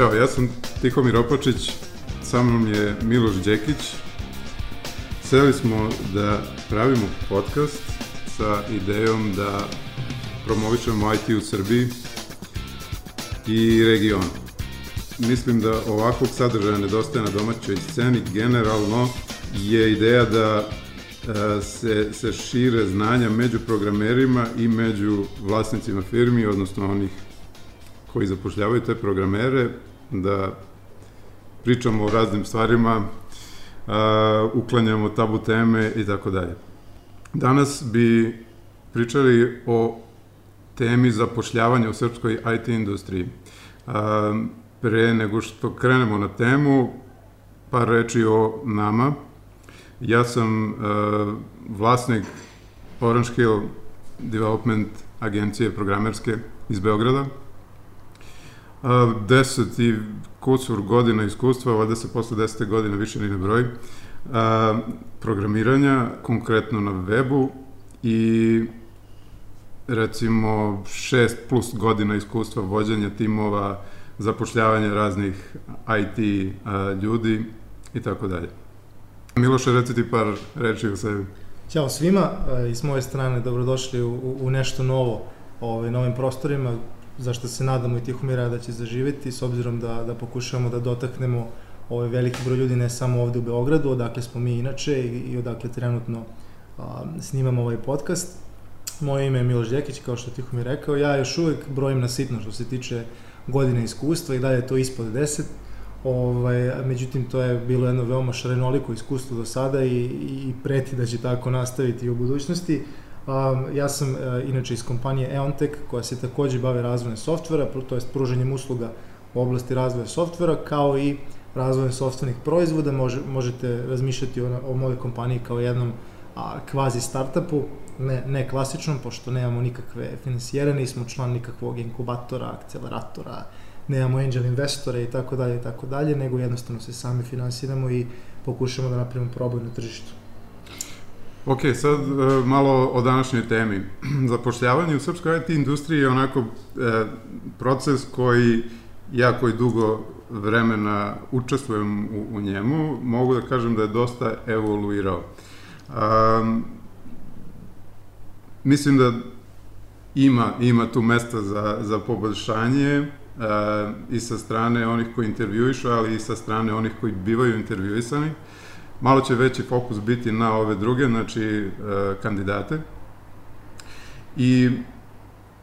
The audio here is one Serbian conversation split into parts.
Ćao, ja sam Tihomir Opačić, sa mnom je Miloš Đekić. Seli smo da pravimo podcast sa idejom da promovišemo IT u Srbiji i regionu. Mislim da ovakvog sadržaja nedostaje na domaćoj sceni. Generalno je ideja da e, se, se šire znanja među programerima i među vlasnicima firmi, odnosno onih koji zapošljavaju te programere, da pričamo o raznim stvarima, uklanjamo tabu teme i tako dalje. Danas bi pričali o temi zapošljavanja u srpskoj IT industriji. Pre nego što krenemo na temu, par reči o nama. Ja sam vlasnik Orange Hill Development agencije programerske iz Beograda. A, deset i kusur godina iskustva, valjda se posle desete godine više ni ne broji, a, programiranja, konkretno na webu i recimo šest plus godina iskustva vođenja timova, zapošljavanja raznih IT a, ljudi i tako dalje. Miloše, reci ti par reči o sebi. Ćao svima i s moje strane dobrodošli u, u nešto novo ovaj, na ovim prostorima zašto se nadamo i Tihomira da će zaživeti, s obzirom da, da pokušavamo da dotaknemo ovaj veliki broj ljudi ne samo ovde u Beogradu, odakle smo mi inače i, i odakle trenutno a, snimamo ovaj podcast. Moje ime je Miloš Đekić, kao što Tihomir rekao. Ja još uvek brojim na sitno što se tiče godine iskustva i dalje je to ispod 10. Ovaj, međutim, to je bilo jedno veoma šarenoliko iskustvo do sada i, i preti da će tako nastaviti i u budućnosti. Ja sam uh, inače iz kompanije EONTech koja se takođe bave razvojem softvera, to jest pruženjem usluga u oblasti razvoja softvera, kao i razvojem softvernih proizvoda. Može, možete razmišljati o, mojoj kompaniji kao jednom kvazi startupu, ne, ne klasičnom, pošto nemamo nikakve finansijere, nismo član nikakvog inkubatora, akceleratora, nemamo angel investore i tako dalje i tako dalje, nego jednostavno se sami finansiramo i pokušamo da napravimo proboj na tržištu. Ok, sad e, malo o današnjoj temi. Zapošljavanje u srpskoj IT industriji je onako e, proces koji ja koji dugo vremena učestvujem u, u njemu, mogu da kažem da je dosta evoluirao. Um, mislim da ima, ima tu mesta za, za poboljšanje uh, i sa strane onih koji intervjuišu, ali i sa strane onih koji bivaju intervjuisani. Malo će veći fokus biti na ove druge, znači e, kandidate. I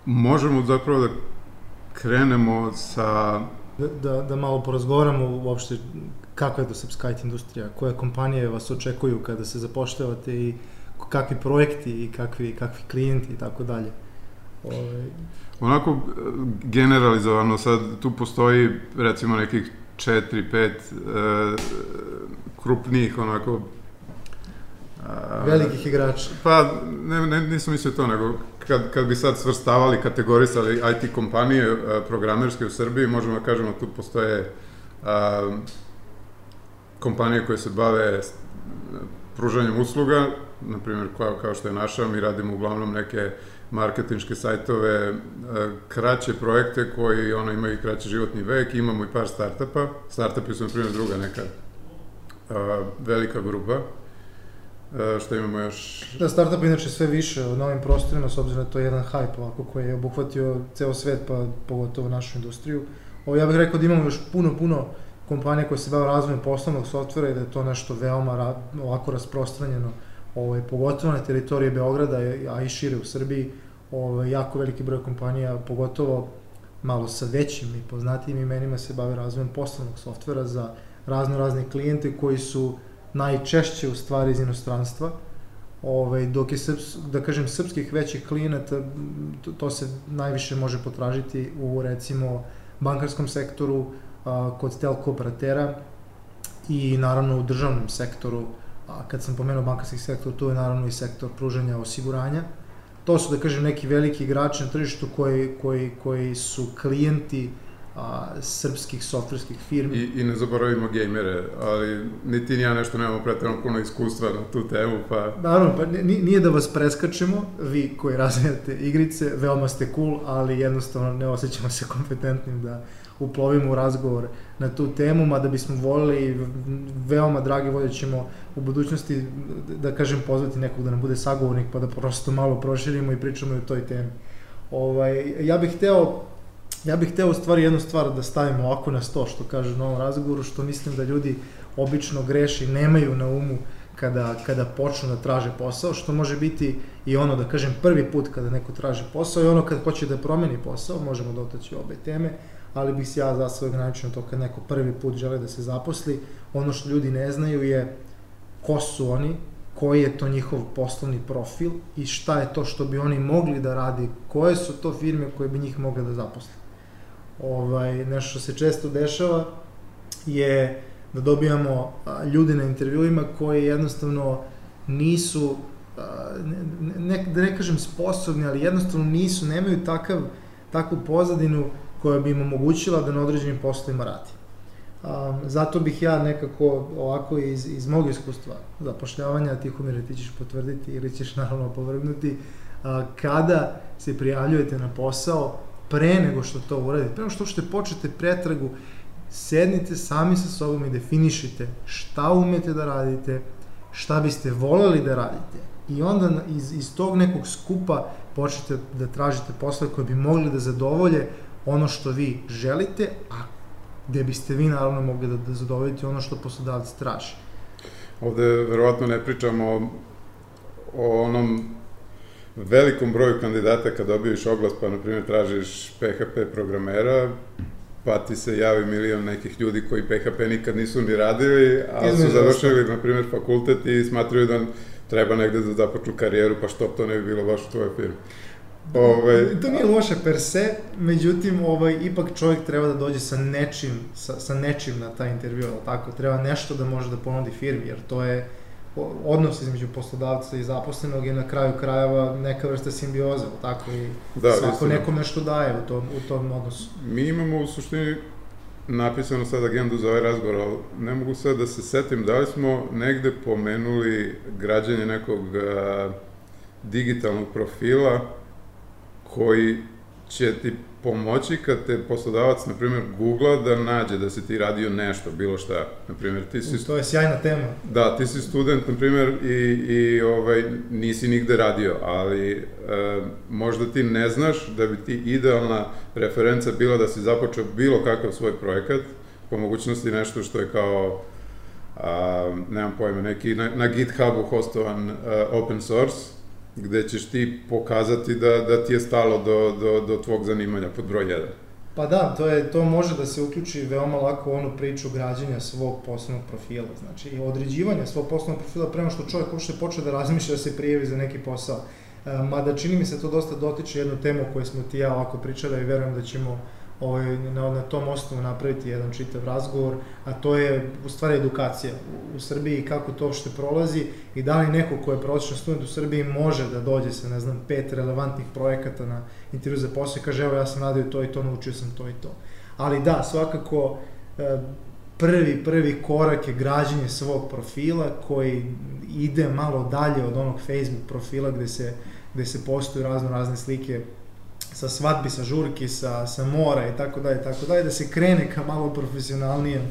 možemo zapravo da krenemo sa... Da, da, da malo porazgovaramo uopšte kakva je do srpska IT industrija, koje kompanije vas očekuju kada se zapošljavate i kakvi projekti i kakvi, kakvi klijenti i tako dalje. Ove... Ovaj, Onako, generalizovano sad tu postoji recimo nekih 4, 5 e, krupnijih onako a, velikih igrača. Pa ne, ne, nisam mislio to, nego kad, kad bi sad svrstavali, kategorisali IT kompanije a, programerske u Srbiji, možemo da kažemo tu postoje a, kompanije koje se bave pružanjem usluga, na primjer kao, kao što je naša, mi radimo uglavnom neke marketinške sajtove, kraće projekte koji ono, imaju i kraći životni vek, imamo i par startupa. Startupi su, na primjer, druga neka a, velika grupa. A, što imamo još... Da, startup inače sve više u novim prostorima, s obzirom da to je jedan hype ovako koji je obuhvatio ceo svet, pa pogotovo našu industriju. Ovo, ja bih rekao da imamo još puno, puno kompanije koje se bave razvojem poslovnog softvera i da je to nešto veoma ra, ovako rasprostranjeno, ovaj, pogotovo na teritoriji Beograda, a i šire u Srbiji, ovaj, jako veliki broj kompanija, pogotovo malo sa većim i poznatijim imenima se bave razvojem poslovnog softvera za razno razne klijente koji su najčešće u stvari iz inostranstva, ovaj, dok je, srps, da kažem, srpskih većih klijenata, to, to se najviše može potražiti u, recimo, bankarskom sektoru, a, kod telko operatera i naravno u državnom sektoru, a kad sam pomenuo bankarski sektor, to je naravno i sektor pružanja osiguranja. To su, da kažem, neki veliki igrači na tržištu koji, koji, koji su klijenti a, srpskih softverskih firmi. I, I ne zaboravimo gejmere, ali ni ti ni ja nešto nemamo pretredno puno iskustva na tu temu, pa... Naravno, pa nije da vas preskačemo, vi koji razvijate igrice, veoma ste cool, ali jednostavno ne osjećamo se kompetentnim da uplovimo u razgovor na tu temu, mada bismo volili, veoma dragi volje ćemo u budućnosti, da kažem, pozvati nekog da nam bude sagovornik, pa da prosto malo proširimo i pričamo o toj temi. Ovaj, ja bih hteo Ja bih hteo u stvari jednu stvar da stavimo ovako na sto, što kaže na ovom razgovoru, što mislim da ljudi obično greši, nemaju na umu kada, kada počnu da traže posao, što može biti i ono, da kažem, prvi put kada neko traži posao i ono kad hoće da promeni posao, možemo dotaći obe teme, ali bih se ja za sve ograničio to kad neko prvi put žele da se zaposli, ono što ljudi ne znaju je ko su oni, koji je to njihov poslovni profil i šta je to što bi oni mogli da radi, koje su to firme koje bi njih mogle da zaposle. Ovaj, nešto što se često dešava je da dobijamo ljude na intervjuima koji jednostavno nisu, ne, da ne kažem sposobni, ali jednostavno nisu, nemaju takav, takvu pozadinu koja bi im omogućila da na određenim poslovima radi. Um, zato bih ja nekako ovako iz, iz mog iskustva zapošljavanja, Tihomire ti ćeš potvrditi ili ćeš naravno opovrgnuti, a, kada se prijavljujete na posao, pre nego što to uradite, pre nego što ušte počete pretragu, sednite sami sa sobom i definišite šta umete da radite, šta biste voleli da radite. I onda iz, iz tog nekog skupa počnete da tražite posle koje bi mogli da zadovolje ono što vi želite, a gde biste vi naravno mogli da, da zadovoljite ono što poslodavac traži. Ovde verovatno ne pričamo o, o onom velikom broju kandidata kad dobiješ oglas, pa na primjer tražiš PHP programera, pa ti se javi milion nekih ljudi koji PHP nikad nisu ni radili, a su završili, na primjer, fakultet i smatraju da treba negde da započnu karijeru, pa što to ne bi bilo baš u tvojoj firmi. Ove, ovaj, to nije loše per se, međutim, ovaj, ipak čovjek treba da dođe sa nečim, sa, sa nečim na taj intervju, tako? Treba nešto da može da ponudi firmi, jer to je odnos između poslodavca i zaposlenog je na kraju krajeva neka vrsta simbioze, tako i da, svako istina. nekom nešto daje u tom, u tom odnosu. Mi imamo u suštini napisano sad agendu za ovaj razgovor, ali ne mogu sad da se setim da li smo negde pomenuli građanje nekog a, digitalnog profila koji će ti pomoći kad te poslodavac, na primjer, googla da nađe da si ti radio nešto, bilo šta. Na primjer, ti si... To je sjajna tema. Da, ti si student, na primjer, i, i ovaj, nisi nigde radio, ali e, možda ti ne znaš da bi ti idealna referenca bila da si započeo bilo kakav svoj projekat, po mogućnosti nešto što je kao a, nemam pojma, neki na, na GitHubu hostovan a, open source, gde ćeš ti pokazati da, da ti je stalo do, do, do tvog zanimanja pod broj 1. Pa da, to, je, to može da se uključi veoma lako u onu priču građanja svog poslovnog profila, znači i određivanja svog poslovnog profila prema što čovjek uopšte počne da razmišlja da se prijevi za neki posao. E, mada čini mi se to dosta dotiče jednu temu koju smo ti ja ovako pričali i verujem da ćemo ovaj, na, na tom osnovu napraviti jedan čitav razgovor, a to je u stvari edukacija u, u Srbiji, kako to što prolazi i da li neko ko je prosječan student u Srbiji može da dođe sa, ne znam, pet relevantnih projekata na intervju za posao i kaže, evo ja sam radio to i to, naučio sam to i to. Ali da, svakako, e, prvi, prvi korak je građenje svog profila koji ide malo dalje od onog Facebook profila gde se, gde se postoju razno razne slike sa svadbi, sa žurki, sa, sa mora i tako dalje, tako dalje, da se krene ka malo profesionalnijem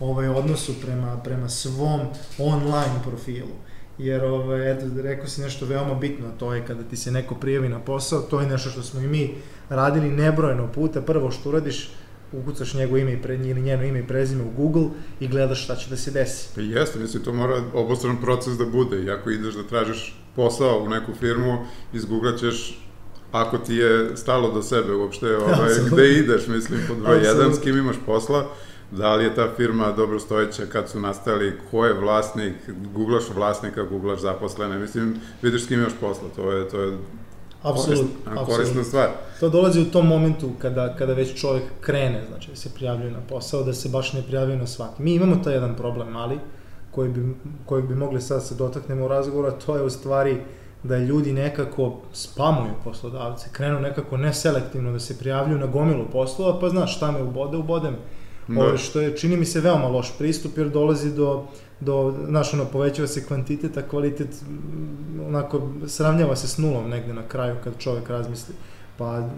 ovaj, odnosu prema, prema svom online profilu. Jer, ovaj, eto, rekao si nešto veoma bitno, to je kada ti se neko prijavi na posao, to je nešto što smo i mi radili nebrojeno puta. Prvo što uradiš, ukucaš njegov ime i pre, ili njeno ime i prezime u Google i gledaš šta će da se desi. Pa jeste, mislim, to mora obostran proces da bude. I ako ideš da tražiš posao u neku firmu, izgooglaćeš ako ti je stalo do sebe uopšte, ovaj, gde ideš, mislim, pod broj jedan, s kim imaš posla, da li je ta firma dobro stojeća kad su nastali, ko je vlasnik, googlaš vlasnika, googlaš zaposlene, mislim, vidiš s kim imaš posla, to je, to je Apsolutno. Korisna stvar. To dolazi u tom momentu kada, kada već čovjek krene, znači da se prijavljuje na posao, da se baš ne prijavljuje na svaki. Mi imamo taj jedan problem mali, koji bi, koji bi mogli sad da se dotaknemo u razgovoru, a to je u stvari uh, da ljudi nekako spamuju poslodavce, krenu nekako neselektivno da se prijavljuju na gomilu poslova, pa znaš šta me ubode, ubodem. Da. Ove, što je, čini mi se, veoma loš pristup, jer dolazi do, do znaš, ono, povećava se kvantitet, a kvalitet, onako, sravnjava se s nulom negde na kraju kad čovek razmisli. Pa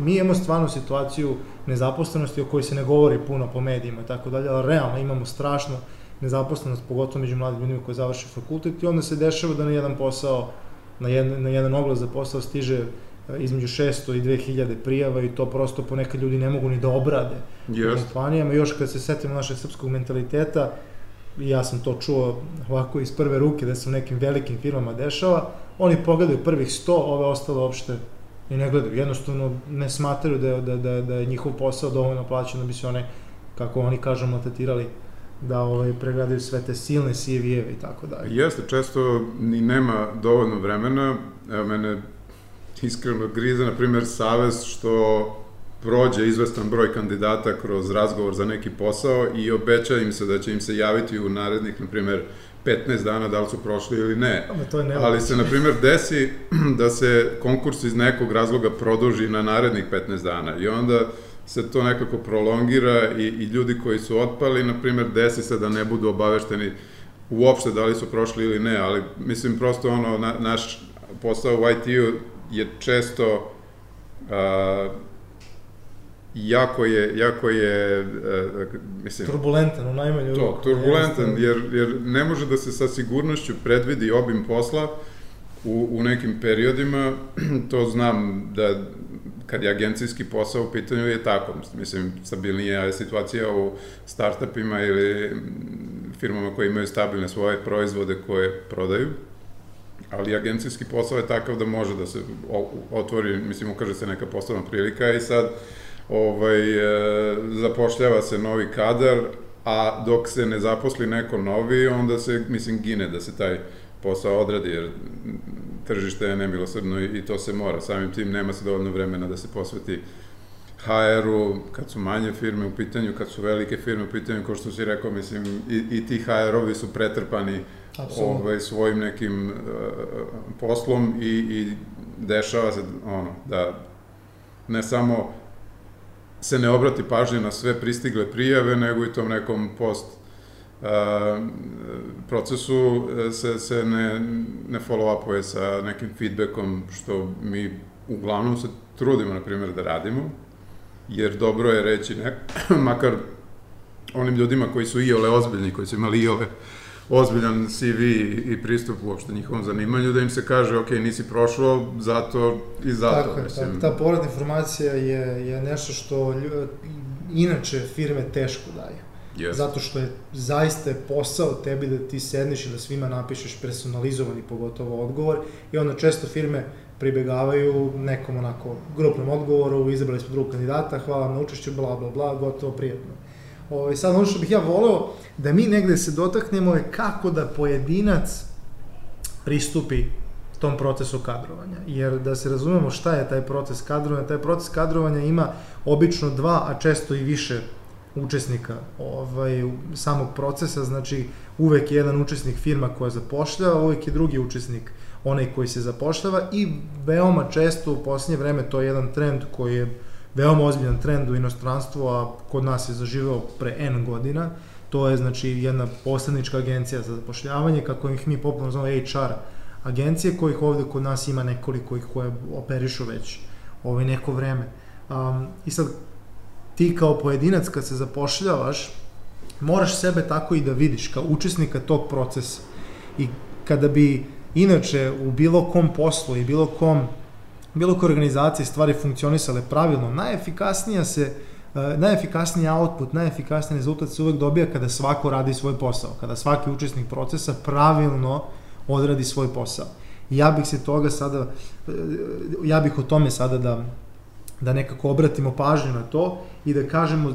mi imamo stvarno situaciju nezaposlenosti o kojoj se ne govori puno po medijima i tako dalje, ali realno imamo strašno nezaposlenost, pogotovo među mladim ljudima koji završi fakultet i onda se dešava da na jedan posao, na jedan, na jedan oglas za posao stiže e, između 600 i 2000 prijava i to prosto ponekad ljudi ne mogu ni da obrade Yes. u kompanijama. Još kad se setimo našeg srpskog mentaliteta, ja sam to čuo ovako iz prve ruke da se u nekim velikim firmama dešava, oni pogledaju prvih 100, ove ostale uopšte i ne gledaju. Jednostavno ne smatraju da je, da, da, da je njihov posao dovoljno plaćen da bi se one, kako oni kažu, maltretirali da ovaj, pregledaju sve te silne CV-eve i tako dalje. Jeste, često ni nema dovoljno vremena. Evo, mene iskreno grize, na primjer, savez što prođe izvestan broj kandidata kroz razgovor za neki posao i obeća im se da će im se javiti u narednih, na primjer, 15 dana da li su prošli ili ne. Ali to je nemoguće. Ali se, na primjer, desi da se konkurs iz nekog razloga produži na narednih 15 dana i onda se to nekako prolongira i, i ljudi koji su otpali, na primjer, desi se da ne budu obavešteni uopšte da li su prošli ili ne, ali mislim prosto ono, na, naš posao u IT-u je često a, jako je, jako je, a, mislim, Turbulentan u najmanju to, ruku. turbulentan, jer, jer ne može da se sa sigurnošću predvidi obim posla u, u nekim periodima, to znam da kad je agencijski posao u pitanju je tako, mislim, stabilnija je situacija u startupima ili mm, firmama koje imaju stabilne svoje proizvode koje prodaju, ali agencijski posao je takav da može da se otvori, mislim, ukaže se neka poslovna prilika i sad ovaj, e, zapošljava se novi kadar, a dok se ne zaposli neko novi, onda se, mislim, gine da se taj posao odradi, jer tržište je nemilosrdno i, i to se mora. Samim tim nema se dovoljno vremena da se posveti HR-u, kad su manje firme u pitanju, kad su velike firme u pitanju, kao što si rekao, mislim, i, i ti HR-ovi su pretrpani ovaj, svojim nekim uh, poslom i, i dešava se ono, da ne samo se ne obrati pažnje na sve pristigle prijave, nego i tom nekom post procesu uh, se, se ne, ne follow-upuje sa nekim feedbackom, što mi uglavnom se trudimo, na primjer, da radimo, jer dobro je reći, ne, makar onim ljudima koji su iole ozbiljni, koji su imali iole ozbiljan CV i pristup uopšte njihovom zanimanju, da im se kaže, ok, nisi prošao zato i zato. Tako je, mislim. tako, ta povratna informacija je, je nešto što lju- inače firme teško daju. Yes. Zato što je zaista je posao tebi da ti sedneš i da svima napišeš personalizovani pogotovo odgovor i onda često firme pribegavaju nekom onako grupnom odgovoru, izabrali smo drugog kandidata, hvala vam na učešću, bla bla bla, gotovo, prijatno. Ovaj, sad ono što bih ja voleo da mi negde se dotaknemo je kako da pojedinac pristupi tom procesu kadrovanja. Jer da se razumemo šta je taj proces kadrovanja, taj proces kadrovanja ima obično dva, a često i više učesnika ovaj, samog procesa, znači uvek je jedan učesnik firma koja zapošljava, uvek je drugi učesnik onaj koji se zapošljava i veoma često u posljednje vreme to je jedan trend koji je veoma ozbiljan trend u inostranstvu, a kod nas je zaživeo pre N godina, to je znači jedna posrednička agencija za zapošljavanje, kako ih mi popularno zovemo HR agencije, kojih ovde kod nas ima nekoliko ih koje operišu već ovaj neko vreme. Um, I sad, ti kao pojedinac kad se zapošljavaš, moraš sebe tako i da vidiš kao učesnika tog procesa. I kada bi inače u bilo kom poslu i bilo kom bilo koje organizacije stvari funkcionisale pravilno, najefikasnija se Uh, najefikasniji output, najefikasniji rezultat se uvek dobija kada svako radi svoj posao, kada svaki učesnik procesa pravilno odradi svoj posao. Ja bih se toga sada, uh, ja bih o tome sada da, da nekako obratimo pažnju na to i da kažemo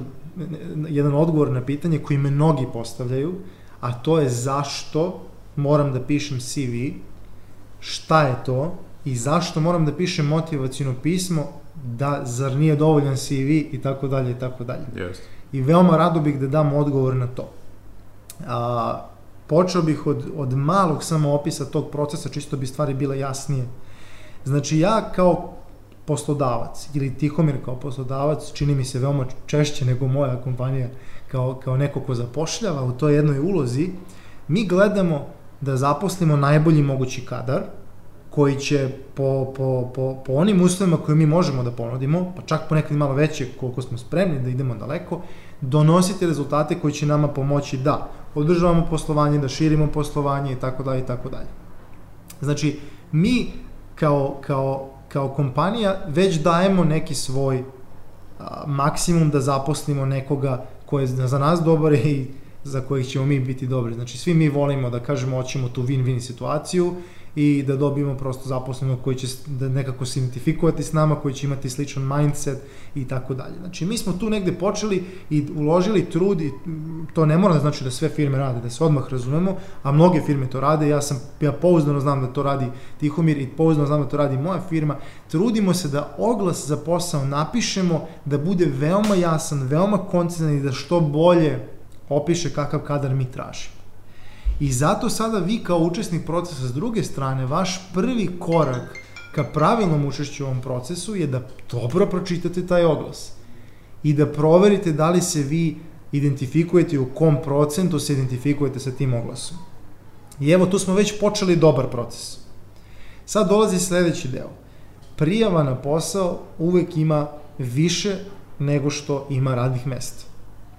jedan odgovor na pitanje koji me mnogi postavljaju, a to je zašto moram da pišem CV, šta je to i zašto moram da pišem motivacijno pismo, da zar nije dovoljan CV i tako dalje i tako dalje. Jeste. I veoma rado bih da dam odgovor na to. A, počeo bih od, od malog samo opisa tog procesa, čisto bi stvari bile jasnije. Znači ja kao poslodavac ili Tihomir kao poslodavac čini mi se veoma češće nego moja kompanija kao, kao neko ko zapošljava u toj jednoj ulozi, mi gledamo da zaposlimo najbolji mogući kadar koji će po, po, po, po onim uslovima koje mi možemo da ponudimo, pa čak ponekad malo veće koliko smo spremni da idemo daleko, donositi rezultate koji će nama pomoći da održavamo poslovanje, da širimo poslovanje i tako dalje i tako dalje. Znači, mi kao, kao, kao kompanija već dajemo neki svoj a, maksimum da zaposlimo nekoga ko je za nas dobar i za kojih ćemo mi biti dobri. Znači, svi mi volimo da kažemo, hoćemo tu win-win situaciju i da dobijemo prosto zaposlenog koji će da nekako se identifikovati s nama, koji će imati sličan mindset i tako dalje. Znači, mi smo tu negde počeli i uložili trud i to ne mora da znači da sve firme rade, da se odmah razumemo, a mnoge firme to rade, ja sam, ja pouzdano znam da to radi Tihomir i pouzdano znam da to radi moja firma, trudimo se da oglas za posao napišemo, da bude veoma jasan, veoma koncizan i da što bolje opiše kakav kadar mi tražimo. I zato sada vi kao učesnik procesa s druge strane, vaš prvi korak ka pravilnom učešću u ovom procesu je da dobro pročitate taj oglas i da proverite da li se vi identifikujete u kom procentu se identifikujete sa tim oglasom. I evo, tu smo već počeli dobar proces. Sad dolazi sledeći deo. Prijava na posao uvek ima više nego što ima radnih mesta.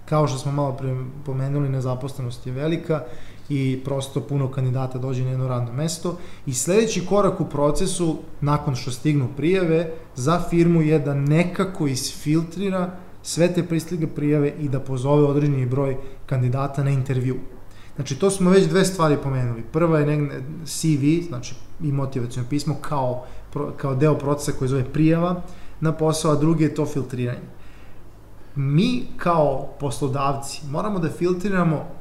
Kao što smo malo pre pomenuli, nezaposlenost je velika i prosto puno kandidata dođe na jedno radno mesto i sledeći korak u procesu nakon što stignu prijave za firmu je da nekako isfiltrira sve te pristige prijave i da pozove određeni broj kandidata na intervju. Znači, to smo već dve stvari pomenuli. Prva je CV, znači i motivacijno pismo kao, kao deo procesa koji zove prijava na posao, a drugi je to filtriranje. Mi kao poslodavci moramo da filtriramo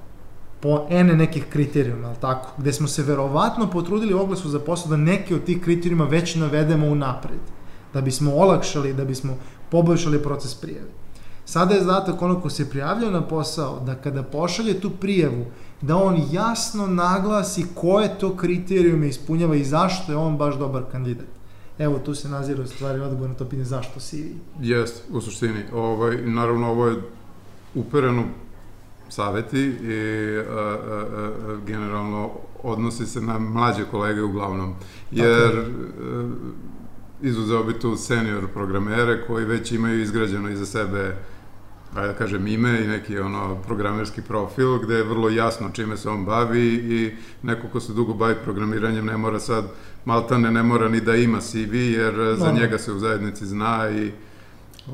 po ene nekih kriterijuma, ali tako? Gde smo se verovatno potrudili u oglasu za posao da neke od tih kriterijuma već navedemo u napred. Da bismo olakšali, da bismo poboljšali proces prijave. Sada je zadatak ono ko se prijavljao na posao, da kada pošalje tu prijavu, da on jasno naglasi koje to kriterijume ispunjava i zašto je on baš dobar kandidat. Evo, tu se nazira stvari odgovor na to pitanje zašto si... Jest, u suštini. Ovaj, naravno, ovo je upereno saveti i a, a, a, generalno odnosi se na mlađe kolege uglavnom, jer a, izuzeo bi tu senior programere koji već imaju izgrađeno iza sebe ajde da kažem ime i neki ono programerski profil gde je vrlo jasno čime se on bavi i neko ko se dugo bavi programiranjem ne mora sad maltane ne mora ni da ima CV jer no. za njega se u zajednici zna i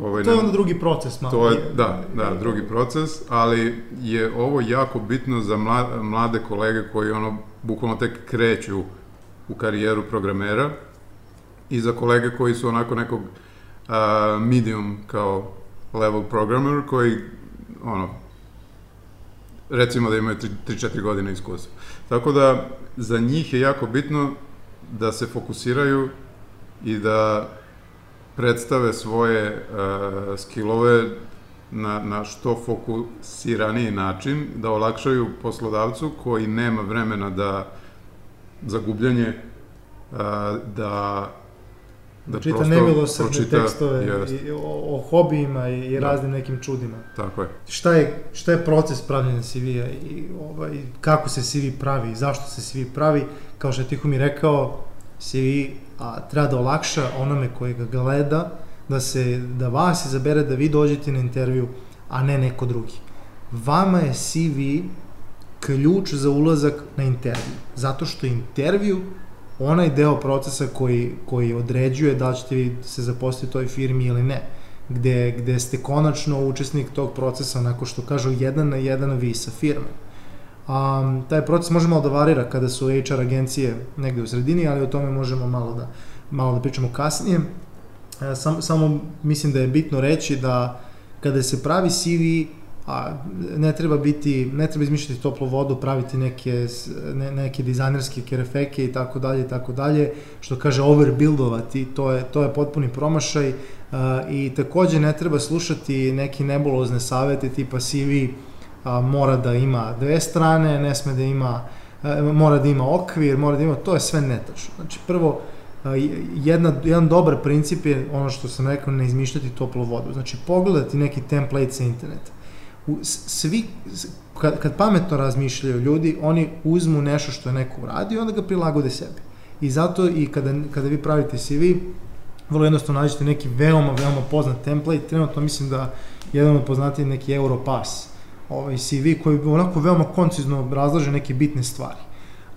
Ovaj, to je onda drugi proces malo. To je, da, da, drugi proces, ali je ovo jako bitno za mlade kolege koji ono, bukvalno tek kreću u karijeru programera i za kolege koji su onako nekog uh, medium kao level programmer koji ono recimo da imaju 3-4 godine iskustva. Tako da za njih je jako bitno da se fokusiraju i da predstave svoje uh, skillove na, na što fokusiraniji način, da olakšaju poslodavcu koji nema vremena da za gubljenje, uh, da da čita nemilosrdne tekstove i, o, o hobijima i, i da. raznim nekim čudima. Tako je. Šta je, šta je proces pravljenja CV-a i ovaj, kako se CV pravi i zašto se CV pravi? Kao što je Tihomir rekao, CV a, treba da olakša onome koji ga gleda, da, se, da vas izabere da vi dođete na intervju, a ne neko drugi. Vama je CV ključ za ulazak na intervju. Zato što intervju onaj deo procesa koji, koji određuje da li ćete vi se zaposliti u toj firmi ili ne. Gde, gde ste konačno učesnik tog procesa, onako što kažu, jedan na jedan vi sa firmom. Um, taj proces može malo da varira kada su HR agencije negde u sredini, ali o tome možemo malo da, malo da pričamo kasnije. E, sam, samo mislim da je bitno reći da kada se pravi CV, a ne treba biti, ne treba izmišljati toplu vodu, praviti neke, ne, neke dizajnerske kerefeke i tako dalje i tako dalje, što kaže overbuildovati, to je, to je potpuni promašaj uh, i takođe ne treba slušati neki nebulozne savete tipa CV a, mora da ima dve strane, ne sme da ima, a, mora da ima okvir, mora da ima, to je sve netačno. Znači, prvo, a, jedna, jedan dobar princip je ono što sam rekao, ne izmišljati toplu vodu. Znači, pogledati neki template sa interneta. U, svi, kad, kad pametno razmišljaju ljudi, oni uzmu nešto što je neko uradio, onda ga prilagode sebi. I zato i kada, kada vi pravite CV, vrlo jednostavno nađete neki veoma, veoma poznat template, trenutno mislim da jedan od poznatiji neki Europass, ovaj CV koji onako veoma koncizno razlaže neke bitne stvari.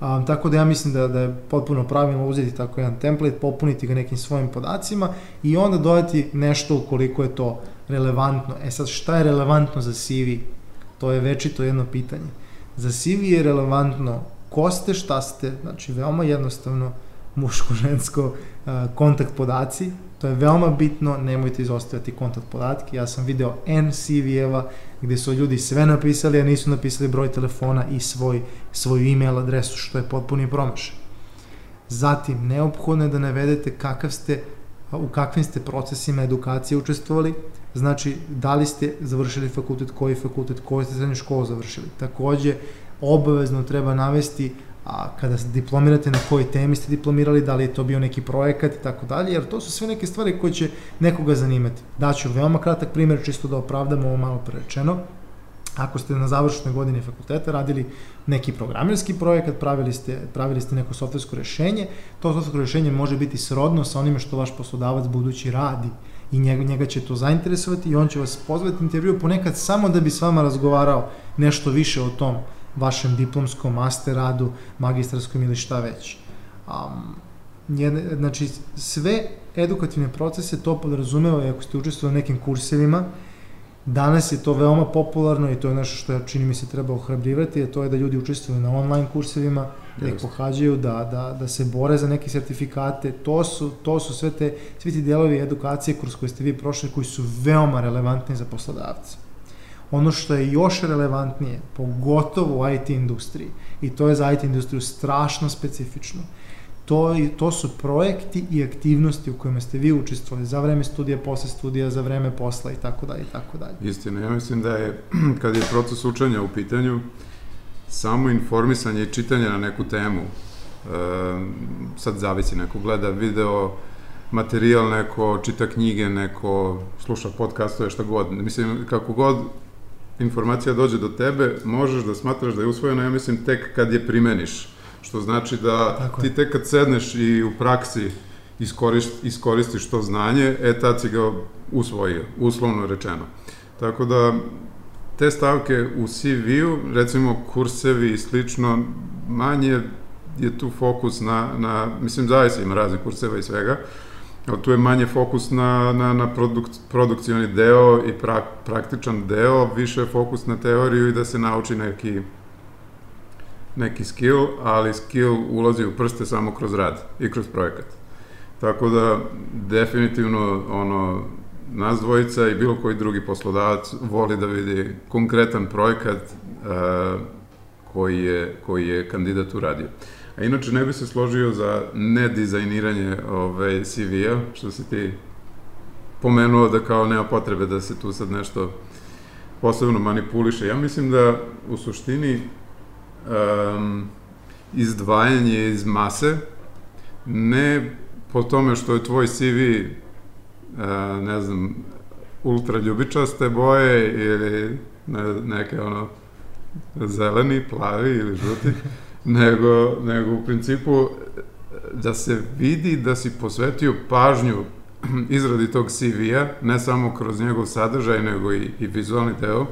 Um, tako da ja mislim da, da je potpuno pravilno uzeti tako jedan template, popuniti ga nekim svojim podacima i onda dodati nešto ukoliko je to relevantno. E sad, šta je relevantno za CV? To je večito jedno pitanje. Za CV je relevantno ko ste, šta ste, znači veoma jednostavno muško-žensko kontakt podaci, to je veoma bitno, nemojte izostaviti kontakt podatke. Ja sam video N CV-eva gde su ljudi sve napisali, a nisu napisali broj telefona i svoj, svoju email adresu, što je potpuni promašaj. Zatim, neophodno je da navedete kakav ste, u kakvim ste procesima edukacije učestvovali, znači da li ste završili fakultet, koji fakultet, koju ste srednju školu završili. Takođe, obavezno treba navesti a kada diplomirate na kojoj temi ste diplomirali, da li je to bio neki projekat i tako dalje, jer to su sve neke stvari koje će nekoga zanimati. Daću veoma kratak primjer, čisto da opravdam ovo malo prerečeno. Ako ste na završnoj godini fakulteta radili neki programerski projekat, pravili ste, pravili ste neko softversko rešenje, to softversko rešenje može biti srodno sa onime što vaš poslodavac budući radi i njega, njega će to zainteresovati i on će vas pozvati intervju ponekad samo da bi s vama razgovarao nešto više o tom vašem diplomskom, master radu, magistarskom ili šta već. Um, jedne, znači, sve edukativne procese to podrazumeva i ako ste učestvovali u nekim kursevima, danas je to veoma popularno i to je nešto što ja čini mi se treba ohrabrivati, a to je da ljudi učestvuju na online kursevima, da ih pohađaju, da, da, da se bore za neke sertifikate, to su, to su sve te, svi ti delovi edukacije kroz koje ste vi prošli koji su veoma relevantni za poslodavce. Ono što je još relevantnije, pogotovo u IT industriji, i to je za IT industriju strašno specifično, to, to su projekti i aktivnosti u kojima ste vi učestvovali za vreme studija, posle studija, za vreme posla i tako dalje i tako dalje. Istina, ja mislim da je, kad je proces učenja u pitanju, samo informisanje i čitanje na neku temu, e, sad zavisi, neko gleda video, materijal, neko čita knjige, neko sluša podcastove, šta god. Mislim, kako god informacija dođe do tebe, možeš da smatraš da je usvojena, ja mislim, tek kad je primeniš. Što znači da Tako ti tek kad sedneš i u praksi iskorist, iskoristiš to znanje, e tad si ga usvojio, uslovno rečeno. Tako da, te stavke u CV-u, recimo kursevi i slično, manje je tu fokus na, na mislim, zaista ima raznih kurseva i svega, tu je manje fokus na, na, na produk, produkcioni deo i pra, praktičan deo, više je fokus na teoriju i da se nauči neki neki skill, ali skill ulazi u prste samo kroz rad i kroz projekat. Tako da, definitivno, ono, nas dvojica i bilo koji drugi poslodavac voli da vidi konkretan projekat uh, koji, je, koji je kandidat uradio. A inače ne bi se složio za nedizajniranje ovaj, CV-a, što si ti pomenuo da kao nema potrebe da se tu sad nešto posebno manipuliše. Ja mislim da u suštini um, izdvajanje iz mase ne po tome što je tvoj CV uh, ne znam ultra ljubičaste boje ili ne, neke ono zeleni, plavi ili žuti nego, nego u principu da se vidi da si posvetio pažnju izradi tog CV-a, ne samo kroz njegov sadržaj, nego i, i vizualni deo,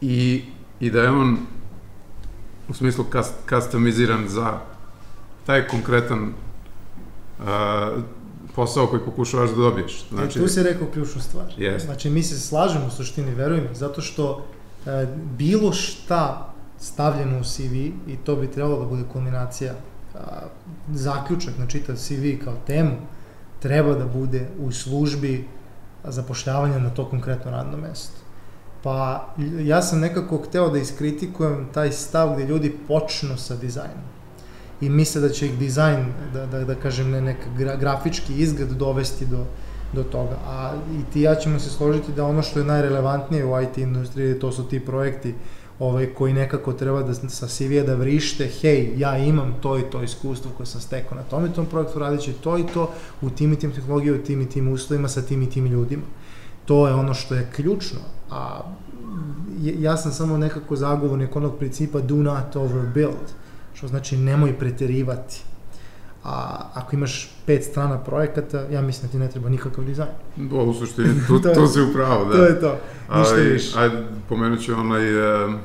i, i da je on u smislu kast, customiziran za taj konkretan a, posao koji pokušavaš da dobiješ. Znači, e, tu si rekao ključnu stvar. Yes. Znači, mi se slažemo u suštini, verujem, zato što e, bilo šta stavljeno u CV i to bi trebalo da bude kulminacija a, zaključak na čitav CV kao temu treba da bude u službi zapošljavanja na to konkretno radno mesto. Pa ja sam nekako hteo da iskritikujem taj stav gde ljudi počnu sa dizajnom i misle da će ih dizajn, da, da, da kažem, ne, nek gra, grafički izgled dovesti do, do toga. A i ti ja ćemo se složiti da ono što je najrelevantnije u IT industriji, to su ti projekti ovaj, koji nekako treba da sa CV-a da vrište, hej, ja imam to i to iskustvo koje sam stekao na tom i tom projektu, radit će to i to u tim i tim tehnologijama, u tim i tim uslovima, sa tim i tim ljudima. To je ono što je ključno, a ja sam samo nekako zagovornik onog principa do not overbuild, što znači nemoj preterivati. A ako imaš pet strana projekata, ja mislim da ti ne treba nikakav dizajn. Da, u suštini, tu, to, to si upravo, da. To je to, ništa Aj, više. Ajde, pomenut ću onaj um,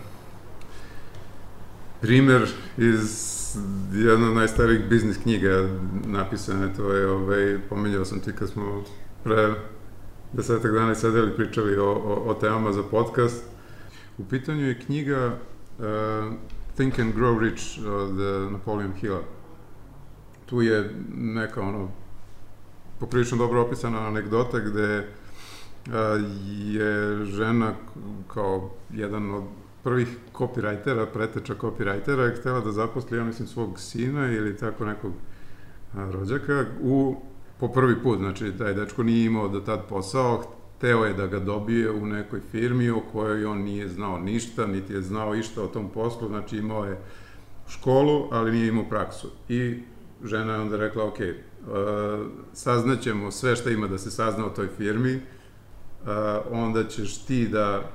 primer iz jedna od najstarijih biznis knjiga napisane, to je, ovaj, pominjao sam ti kad smo pre desetak dana sedeli pričali o, o, o temama za podcast. U pitanju je knjiga uh, Think and Grow Rich od uh, Napoleon Hilla. Tu je neka ono poprilično dobro opisana anegdota gde a, je žena kao jedan od prvih copywritera, preteča copywritera, je htela da zaposli, ja mislim, svog sina ili tako nekog a, rođaka u, po prvi put, znači taj dečko nije imao do tad posao, hteo je da ga dobije u nekoj firmi o kojoj on nije znao ništa, niti je znao išta o tom poslu, znači imao je školu, ali nije imao praksu. I žena je onda rekla, ok, uh, saznaćemo sve šta ima da se sazna o toj firmi, uh, onda ćeš ti da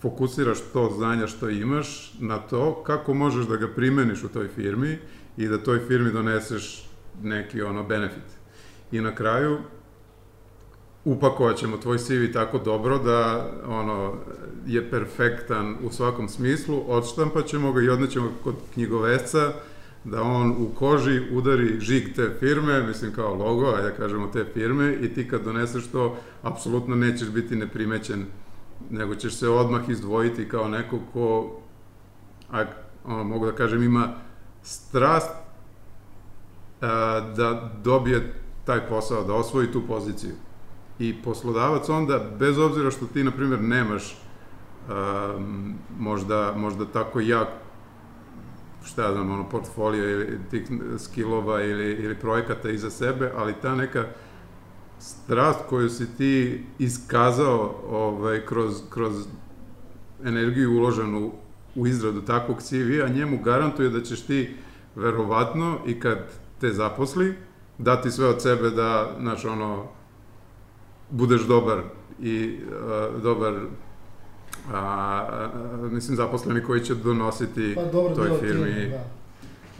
fokusiraš to znanja što imaš na to kako možeš da ga primeniš u toj firmi i da toj firmi doneseš neki ono benefit. I na kraju upakovat ćemo tvoj CV tako dobro da ono je perfektan u svakom smislu, odštampat ćemo ga i odnećemo kod knjigovesca da on u koži udari žig te firme, mislim kao logo, a ja kažemo te firme, i ti kad doneseš to, apsolutno nećeš biti neprimećen, nego ćeš se odmah izdvojiti kao neko ko, a, ono, mogu da kažem, ima strast a, da dobije taj posao, da osvoji tu poziciju. I poslodavac onda, bez obzira što ti, na primjer, nemaš a, možda, možda tako jak šta ja znam, ono, portfolio ili tih skillova ili, ili projekata iza sebe, ali ta neka strast koju si ti iskazao ovaj, kroz, kroz energiju uloženu u izradu takvog CV-a, njemu garantuje da ćeš ti verovatno i kad te zaposli, dati sve od sebe da, znaš, ono, budeš dobar i uh, dobar a, a, mislim zaposleni koji će donositi Pa dobro, toj firmi. Tim, da.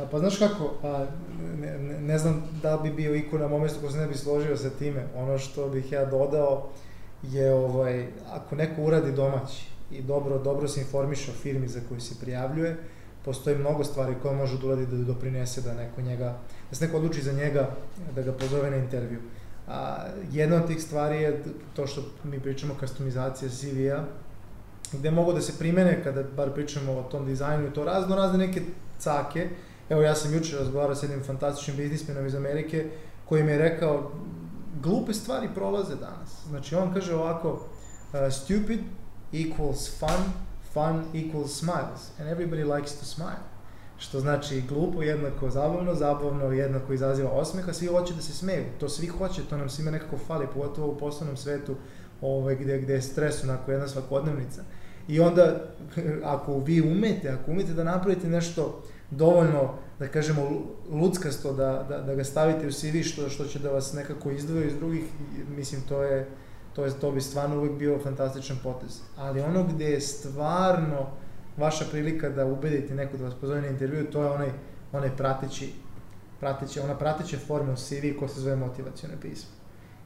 A, pa znaš kako, a, ne, ne, ne znam da bi bio iko na mom mestu ko se ne bi složio sa time. Ono što bih ja dodao je, ovaj, ako neko uradi domaći i dobro, dobro se informiše o firmi za koju se prijavljuje, postoji mnogo stvari koje može da uradi da doprinese da neko njega, da se neko odluči za njega, da ga pozove na intervju. A, jedna od tih stvari je to što mi pričamo customizacija CV-a, gde mogu da se primene kada bar pričamo o tom dizajnu i to razno razne neke cake. Evo ja sam juče razgovarao sa jednim fantastičnim biznismenom iz Amerike koji mi je rekao glupe stvari prolaze danas. Znači on kaže ovako uh, stupid equals fun, fun equals smiles and everybody likes to smile. Što znači glupo jednako zabavno, zabavno jednako izaziva osmeha, svi hoće da se smeju. To svi hoće, to nam svima nekako fali, pogotovo u poslovnom svetu ovaj, gde, gde je stres onako jedna svakodnevnica. I onda, ako vi umete, ako umete da napravite nešto dovoljno, da kažemo, luckasto, da, da, da ga stavite u CV, što, što će da vas nekako izdvoje iz drugih, mislim, to je, to, je, to bi stvarno uvek bio fantastičan potez. Ali ono gde je stvarno vaša prilika da ubedite neko da vas pozove na intervju, to je onaj, onaj prateći, prateći, ona prateća forma u CV koja se zove motivacijone pismo.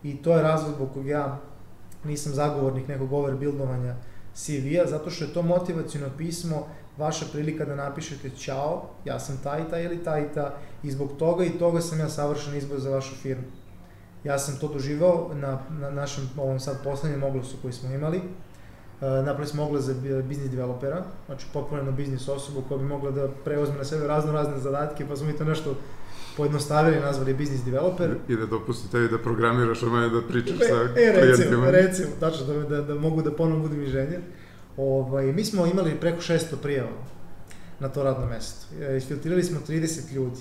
I to je razlog zbog kog ja nisam zagovornik nekog overbuildovanja CV-a, zato što je to motivacijno pismo vaša prilika da napišete ćao, ja sam taj i taj ili taj ta i zbog toga i toga sam ja savršen izbor za vašu firmu. Ja sam to doživao na, na našem ovom sad poslednjem oglasu koji smo imali. E, napravili smo oglas za biznis developera, znači potpuno biznis osobu koja bi mogla da preuzme na sebe razno razne zadatke, pa smo mi to nešto pojednostavili, nazvali business developer. I da dopusti tebi da programiraš, a mene da pričaš e, sa e, recimo, klijentima. recimo, tačno, da, da, da mogu da ponovno budem inženjer. Ovaj, mi smo imali preko 600 prijava na to radno mesto. E, Isfiltrirali smo 30 ljudi.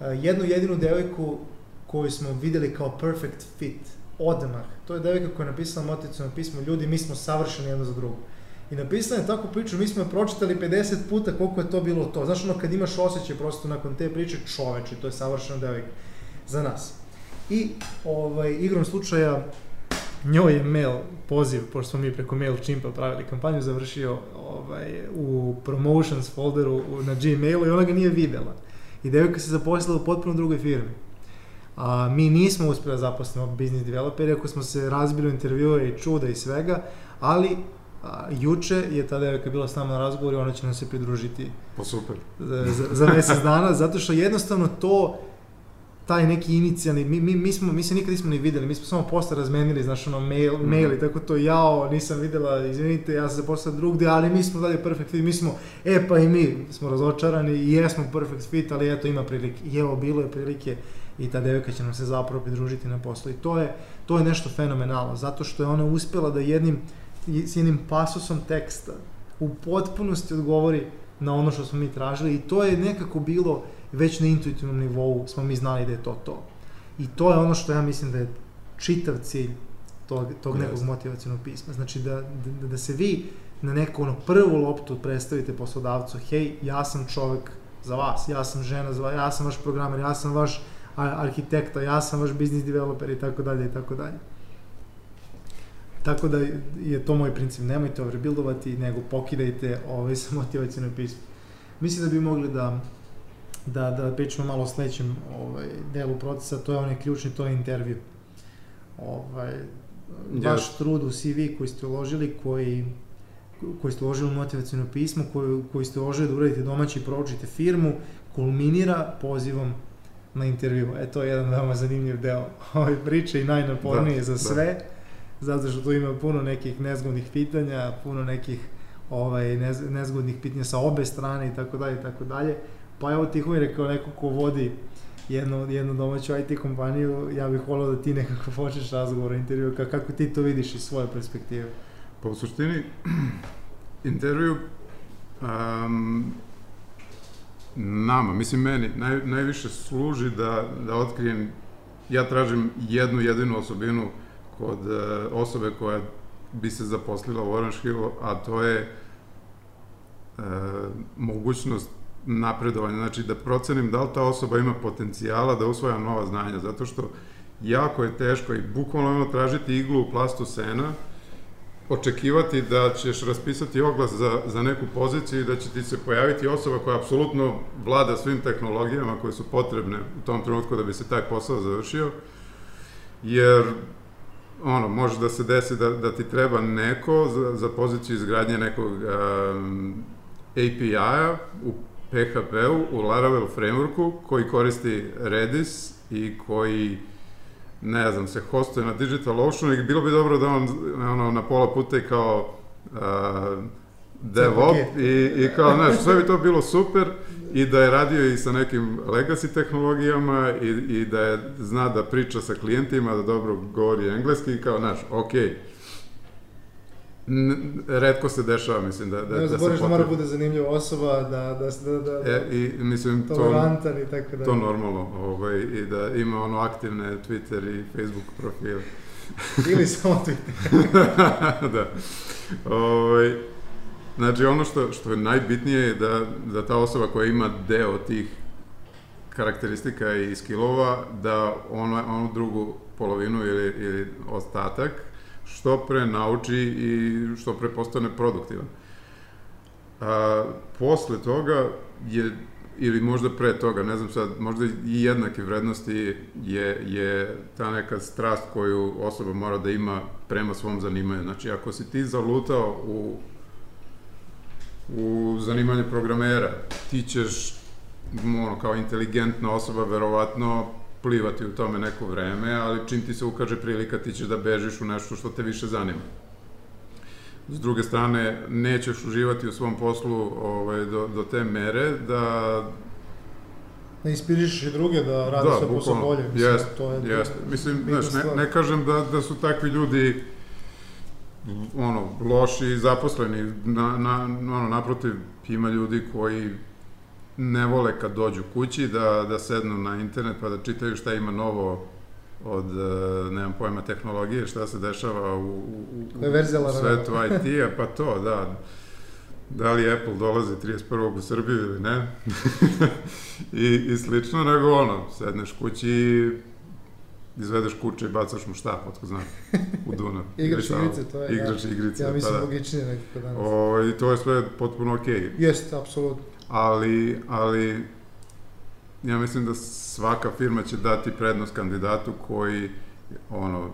E, Jednu jedinu devojku koju smo videli kao perfect fit, odmah. To je devojka koja je napisala motivacijno pismo, ljudi, mi smo savršeni jedno za drugo. I napisala je takvu priču, mi smo je pročitali 50 puta koliko je to bilo to. Znaš ono kad imaš osjećaj prosto nakon te priče, čoveče, to je savršena devojka za nas. I ovaj, igrom slučaja njoj je mail poziv, pošto smo mi preko MailChimpa pravili kampanju, završio ovaj, u promotions folderu na Gmailu i ona ga nije videla. I devojka se zaposlila u potpuno drugoj firmi. A, mi nismo uspjeli da zaposlimo business developer, iako smo se razbili u intervjue i čuda i svega, ali a, juče je ta devojka bila s nama na razgovoru i ona će nam se pridružiti Pa super. za, za, mesec dana, zato što jednostavno to taj neki inicijalni, mi, mi, mi, smo, mi se nikad nismo ni videli, mi smo samo posle razmenili, znaš, ono, mail, Mhm. mail i tako to, jao, nisam videla, izvinite, ja sam zaposlila drugde, ali mi smo dalje perfect fit, mi smo, e, pa i mi smo razočarani i jesmo perfect fit, ali eto, ima prilike, i evo, bilo je prilike i ta devojka će nam se zapravo pridružiti na poslu i to je, to je nešto fenomenalno, zato što je ona uspela da jednim, s jednim pasusom teksta u potpunosti odgovori na ono što smo mi tražili i to je nekako bilo već na intuitivnom nivou smo mi znali da je to to. I to je ono što ja mislim da je čitav cilj tog, tog nekog motivacijonog pisma. Znači da, da, da se vi na neku ono prvu loptu predstavite poslodavcu, hej, ja sam čovek za vas, ja sam žena za vas, ja sam vaš programer, ja sam vaš arhitekta, ja sam vaš business developer i tako dalje i tako dalje. Tako da je to moj princip, nemojte overbuildovati, nego pokidajte ovaj sa motivacijno pismo. Mislim da bi mogli da da, da pričamo malo o sledećem ovaj, delu procesa, to je onaj ključni, to je intervju. Ovaj, vaš trud u CV koji ste uložili, koji, koji ste uložili u motivacijno pismo, koji, koji ste uložili da uradite domaći i proučite firmu, kulminira pozivom na intervju. E, to je jedan veoma zanimljiv deo ove priče i najnaporniji Da, za da. Zato što tu ima puno nekih nezgodnih pitanja, puno nekih ovaj, nez, nezgodnih pitanja sa obe strane i tako dalje i tako dalje. Pa evo Tihomir kao neko ko vodi jednu, jednu domaću IT kompaniju, ja bih volio da ti nekako počneš razgovor o intervju, ka- kako ti to vidiš iz svoje perspektive. Pa u suštini, intervju um, nama, mislim meni, naj, najviše služi da, da otkrijem, ja tražim jednu jedinu osobinu kod uh, osobe koja bi se zaposlila u Orange Hillu, a to je uh, mogućnost napredovanja, znači da procenim da li ta osoba ima potencijala da usvaja nova znanja, zato što jako je teško i bukvalno ono tražiti iglu u plastu sena, očekivati da ćeš raspisati oglas za, za neku poziciju i da će ti se pojaviti osoba koja apsolutno vlada svim tehnologijama koje su potrebne u tom trenutku da bi se taj posao završio, jer ono, može da se desi da, da ti treba neko za, za poziciju izgradnje nekog um, API-a u PHP-u, u Laravel frameworku, koji koristi Redis i koji ne znam, se hostuje na DigitalOceanu i bilo bi dobro da on ono, na pola puta i kao uh, DevOps paket. i, i kao, znaš, sve bi to bilo super i da je radio i sa nekim legacy tehnologijama i, i da je zna da priča sa klijentima, da dobro govori engleski i kao, znaš, okej. N- Redko se dešava, mislim, da, da, Ne da se zaboraviš da mora bude zanimljiva osoba, da, da, da, da, da E, i mislim, to, i tako da. to normalno, ovaj, i da ima ono aktivne Twitter i Facebook profile. Ili samo Twitter. da. Ovaj, znači, ono što, što je najbitnije je da, da ta osoba koja ima deo tih karakteristika i skillova, da ono, onu drugu polovinu ili, ili ostatak što pre nauči i što pre postane produktivan. A, posle toga je, ili možda pre toga, ne znam sad, možda i jednake vrednosti je, je ta neka strast koju osoba mora da ima prema svom zanimanju. Znači, ako si ti zalutao u, u zanimanje programera, ti ćeš, ono, kao inteligentna osoba, verovatno plivati u tome neko vreme, ali čim ti se ukaže prilika, ti ćeš da bežiš u nešto što te više zanima. S druge strane, nećeš uživati u svom poslu ovaj, do, do te mere da Da inspirišeš i druge da rade Da, svoj posao bolje. Mislim, Jeste, to je Jeste. Mislim, znaš, ne, ne kažem da, da su takvi ljudi ono, loši zaposleni. Na, na, ono, naprotiv, ima ljudi koji ne vole kad dođu kući da, da sednu na internet pa da čitaju šta ima novo od, e, nemam pojma, tehnologije, šta se dešava u, u, u, svetu IT-a, pa to, da. Da li Apple dolazi 31. u Srbiju ili ne, I, i slično, nego ono, sedneš kući i izvedeš kuće i bacaš mu štap, otko znam, u Dunav. Igrač igrice, to je, Igrač ja, igrice, ja mislim pa da. logičnije nekako danas. O, I to je sve potpuno okej. Jeste, apsolutno. ali, ali ja mislim da svaka firma će dati prednost kandidatu koji ono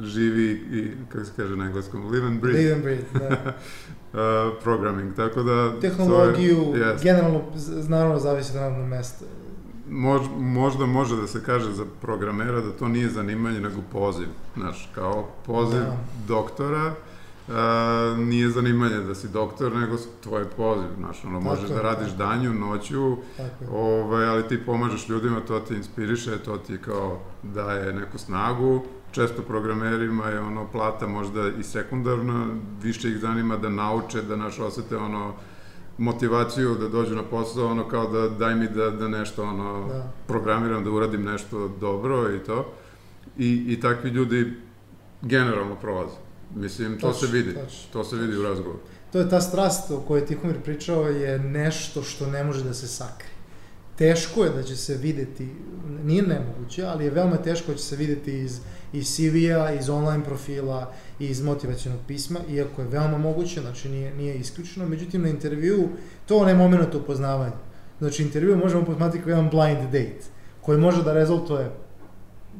živi i, kako se kaže na engleskom, live and breathe Live and breathe, da. uh, programming, tako da... Tehnologiju, je- jest. generalno, naravno, zavisi od radnog mesta. Mož, možda može da se kaže za programera da to nije zanimanje nego poziv, znaš, kao poziv Da. doktora, a, nije zanimanje da si doktor, nego tvoj poziv, znaš, ono, Tako možeš je, da radiš tako. danju, noću, ovaj, ali ti pomažeš ljudima, to ti inspiriše, to ti kao daje neku snagu, često programerima je ono plata možda i sekundarna, više ih zanima da nauče, da naš osete ono motivaciju da dođu na posao, ono kao da daj mi da, da nešto ono Da. programiram, da uradim nešto dobro i to. I, i takvi ljudi generalno prolaze. Mislim, to Tačno, se vidi. tačno. To se vidi u razgovoru. To je ta strast o kojoj Tihomir pričao je nešto što ne može da se sakri. Teško je da će se videti, nije nemoguće, ali je veoma teško da će se videti iz, iz CV-a, iz online profila, iz motivacijonog pisma, iako je veoma moguće, znači nije, nije isključeno. Međutim, na intervju, to onaj moment upoznavanja. Znači, intervju možemo posmatrati kao jedan blind date, koji može da rezultuje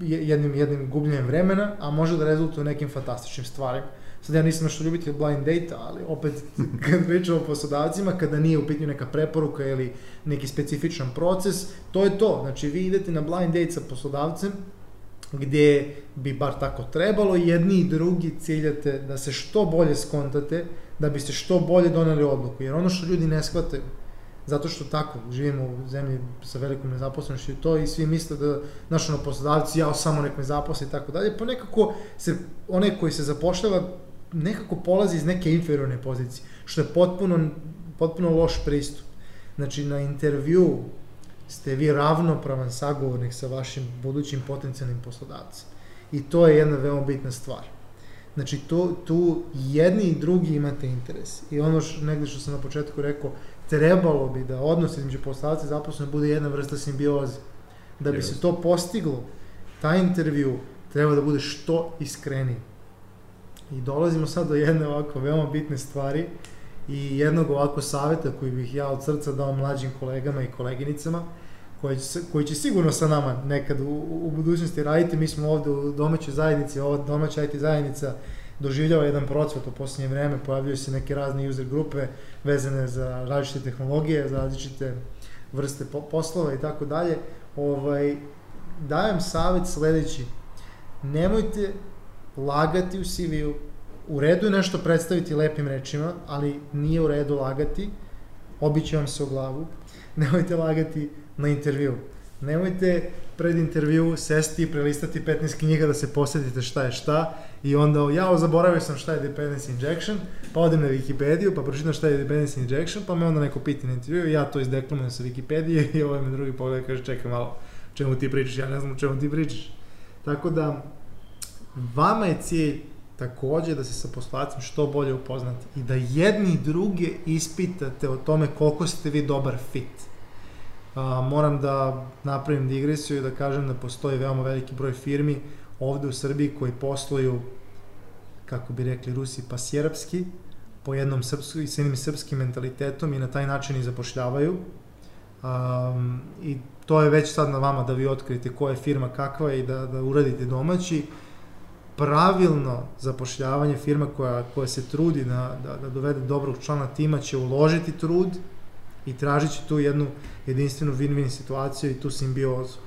je- jednim, jednim gubljenjem vremena, a može da rezultuje nekim fantastičnim stvarima. Sad ja nisam nešto ljubitelj blind date, ali opet kad pričamo o poslodavcima, kada nije u pitanju neka preporuka ili neki specifičan proces, to je to. Znači vi idete na blind date sa poslodavcem gdje bi bar tako trebalo, jedni i drugi ciljate da se što bolje skontate, da biste što bolje doneli odluku. Jer ono što ljudi ne shvataju, zato što tako, živimo u zemlji sa velikom nezaposlenošću i to i svi misle da, znaš, ono, poslodavci, ja samo nek me zaposli i tako dalje, pa nekako se, onaj koji se zapošljava, nekako polazi iz neke inferiorne pozicije, što je potpuno, potpuno loš pristup. Znači, na intervju ste vi ravnopravan sagovornik sa vašim budućim potencijalnim poslodavcem. I to je jedna veoma bitna stvar. Znači, tu, tu jedni i drugi imate interes. I ono š, negde što sam na početku rekao, trebalo bi da odnos između poslodavca i zaposlenog bude jedna vrsta simbioze. Da bi se to postiglo, taj intervju treba da bude što iskreniji. I dolazimo sad do jedne ovako veoma bitne stvari i jednog ovako saveta koji bih ja od srca dao mlađim kolegama i koleginicama koji će, koji će sigurno sa nama nekad u, u budućnosti raditi. Mi smo ovde u domaćoj zajednici, ova domaća IT zajednica doživljava jedan procvat u posljednje vreme, pojavljuju se neke razne user grupe vezane za različite tehnologije, za različite vrste po, poslova i tako dalje. Ovaj, dajem savet sledeći. Nemojte lagati u CV-u. U redu je nešto predstaviti lepim rečima, ali nije u redu lagati. Obiće vam se u glavu. Nemojte lagati na intervju. Nemojte pred intervju sesti i prelistati 15 knjiga da se posjetite šta je šta i onda, ja zaboravio sam šta je dependency injection, pa odem na Wikipediju, pa pročitam šta je dependency injection, pa me onda neko pita na intervju, ja to izdeklamujem sa Wikipedije i ovaj me drugi pogled kaže, čekaj malo, čemu ti pričaš, ja ne znam o čemu ti pričaš. Tako da, vama je cilj takođe da se sa poslodavcem što bolje upoznate i da jedni i druge ispitate o tome koliko ste vi dobar fit. A, moram da napravim digresiju i da kažem da postoji veoma veliki broj firmi ovde u Srbiji koji posluju, kako bi rekli Rusi, pasjerapski, po jednom srpskom, sa jednim srpskim mentalitetom i na taj način i zapošljavaju. Um, I to je već sad na vama da vi otkrijete koja je firma kakva je i da, da uradite domaći. Pravilno zapošljavanje firma koja, koja se trudi da, da, da dovede dobrog člana tima će uložiti trud i tražit će tu jednu jedinstvenu win-win situaciju i tu simbiozu.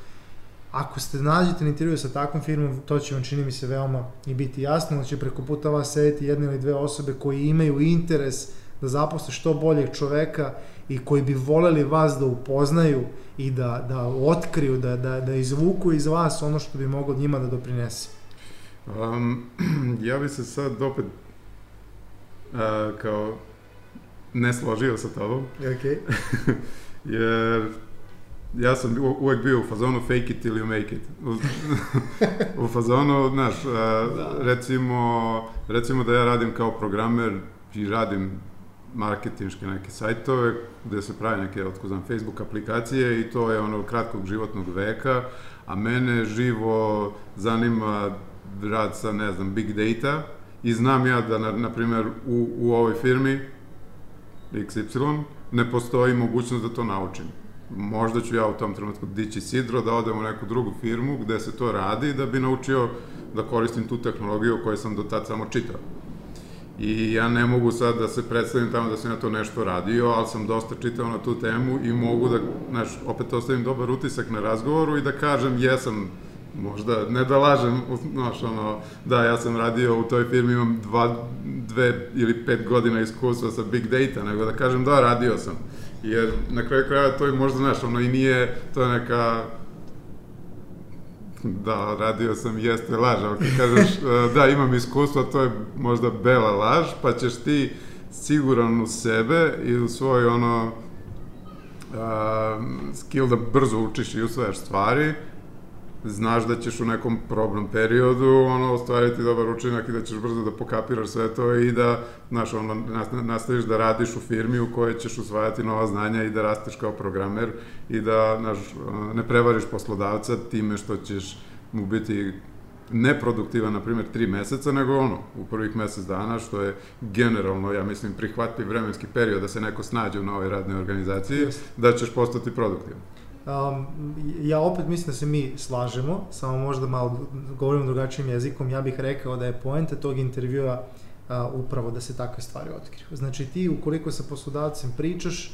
Ako ste nađete na intervju sa takvom firmom, to će vam čini mi se veoma i biti jasno, da će preko puta vas sedeti jedne ili dve osobe koji imaju interes da zaposle što boljeg čoveka i koji bi voleli vas da upoznaju i da, da otkriju, da, da, da izvuku iz vas ono što bi moglo njima da doprinese. Um, ja bi se sad opet a, kao ne složio sa tobom, Okay. jer ja sam uvek bio u fazonu fake it you make it. U, u fazonu, znaš, a, Da. recimo, recimo da ja radim kao programer i radim marketinške neke sajtove gde se pravi neke, otko znam, Facebook aplikacije i to je ono kratkog životnog veka, a mene živo zanima rad sa, ne znam, big data i znam ja da, na, na primjer, u, u ovoj firmi XY ne postoji mogućnost da to naučim. Možda ću ja u tom trenutku dići sidro da odem u neku drugu firmu gde se to radi da bi naučio da koristim tu tehnologiju koju sam do tad samo čitao. I ja ne mogu sad da se predstavim tamo da sam ja to nešto radio, ali sam dosta čitao na tu temu i mogu da, znaš, opet ostavim dobar utisak na razgovoru i da kažem jesam možda, ne da lažem, znaš, ono, da, ja sam radio u toj firmi, imam dva, dve ili pet godina iskustva sa big data, nego da kažem da, radio sam. Jer na kraju kraja to je možda, znaš, ono i nije, to je neka, da, radio sam, jeste laž, ali kad kažeš e, da, imam iskustva, to je možda bela laž, pa ćeš ti siguran u sebe i u svoj ono uh, skill da brzo učiš i usvajaš stvari, znaš da ćeš u nekom probnom periodu ono, ostvariti dobar učinak i da ćeš brzo da pokapiraš sve to i da znaš, ono, nastaviš da radiš u firmi u kojoj ćeš usvajati nova znanja i da rasteš kao programer i da znaš, ne prevariš poslodavca time što ćeš mu biti neproduktivan, na primjer, tri meseca, nego ono, u prvih mesec dana, što je generalno, ja mislim, prihvatljiv vremenski period da se neko snađe u novoj radnoj organizaciji, yes. da ćeš postati produktivan. Um, ja opet mislim da se mi slažemo, samo možda malo govorimo drugačijim jezikom, ja bih rekao da je poenta tog intervjua a, upravo da se takve stvari otkriju. Znači ti ukoliko sa poslodavcem pričaš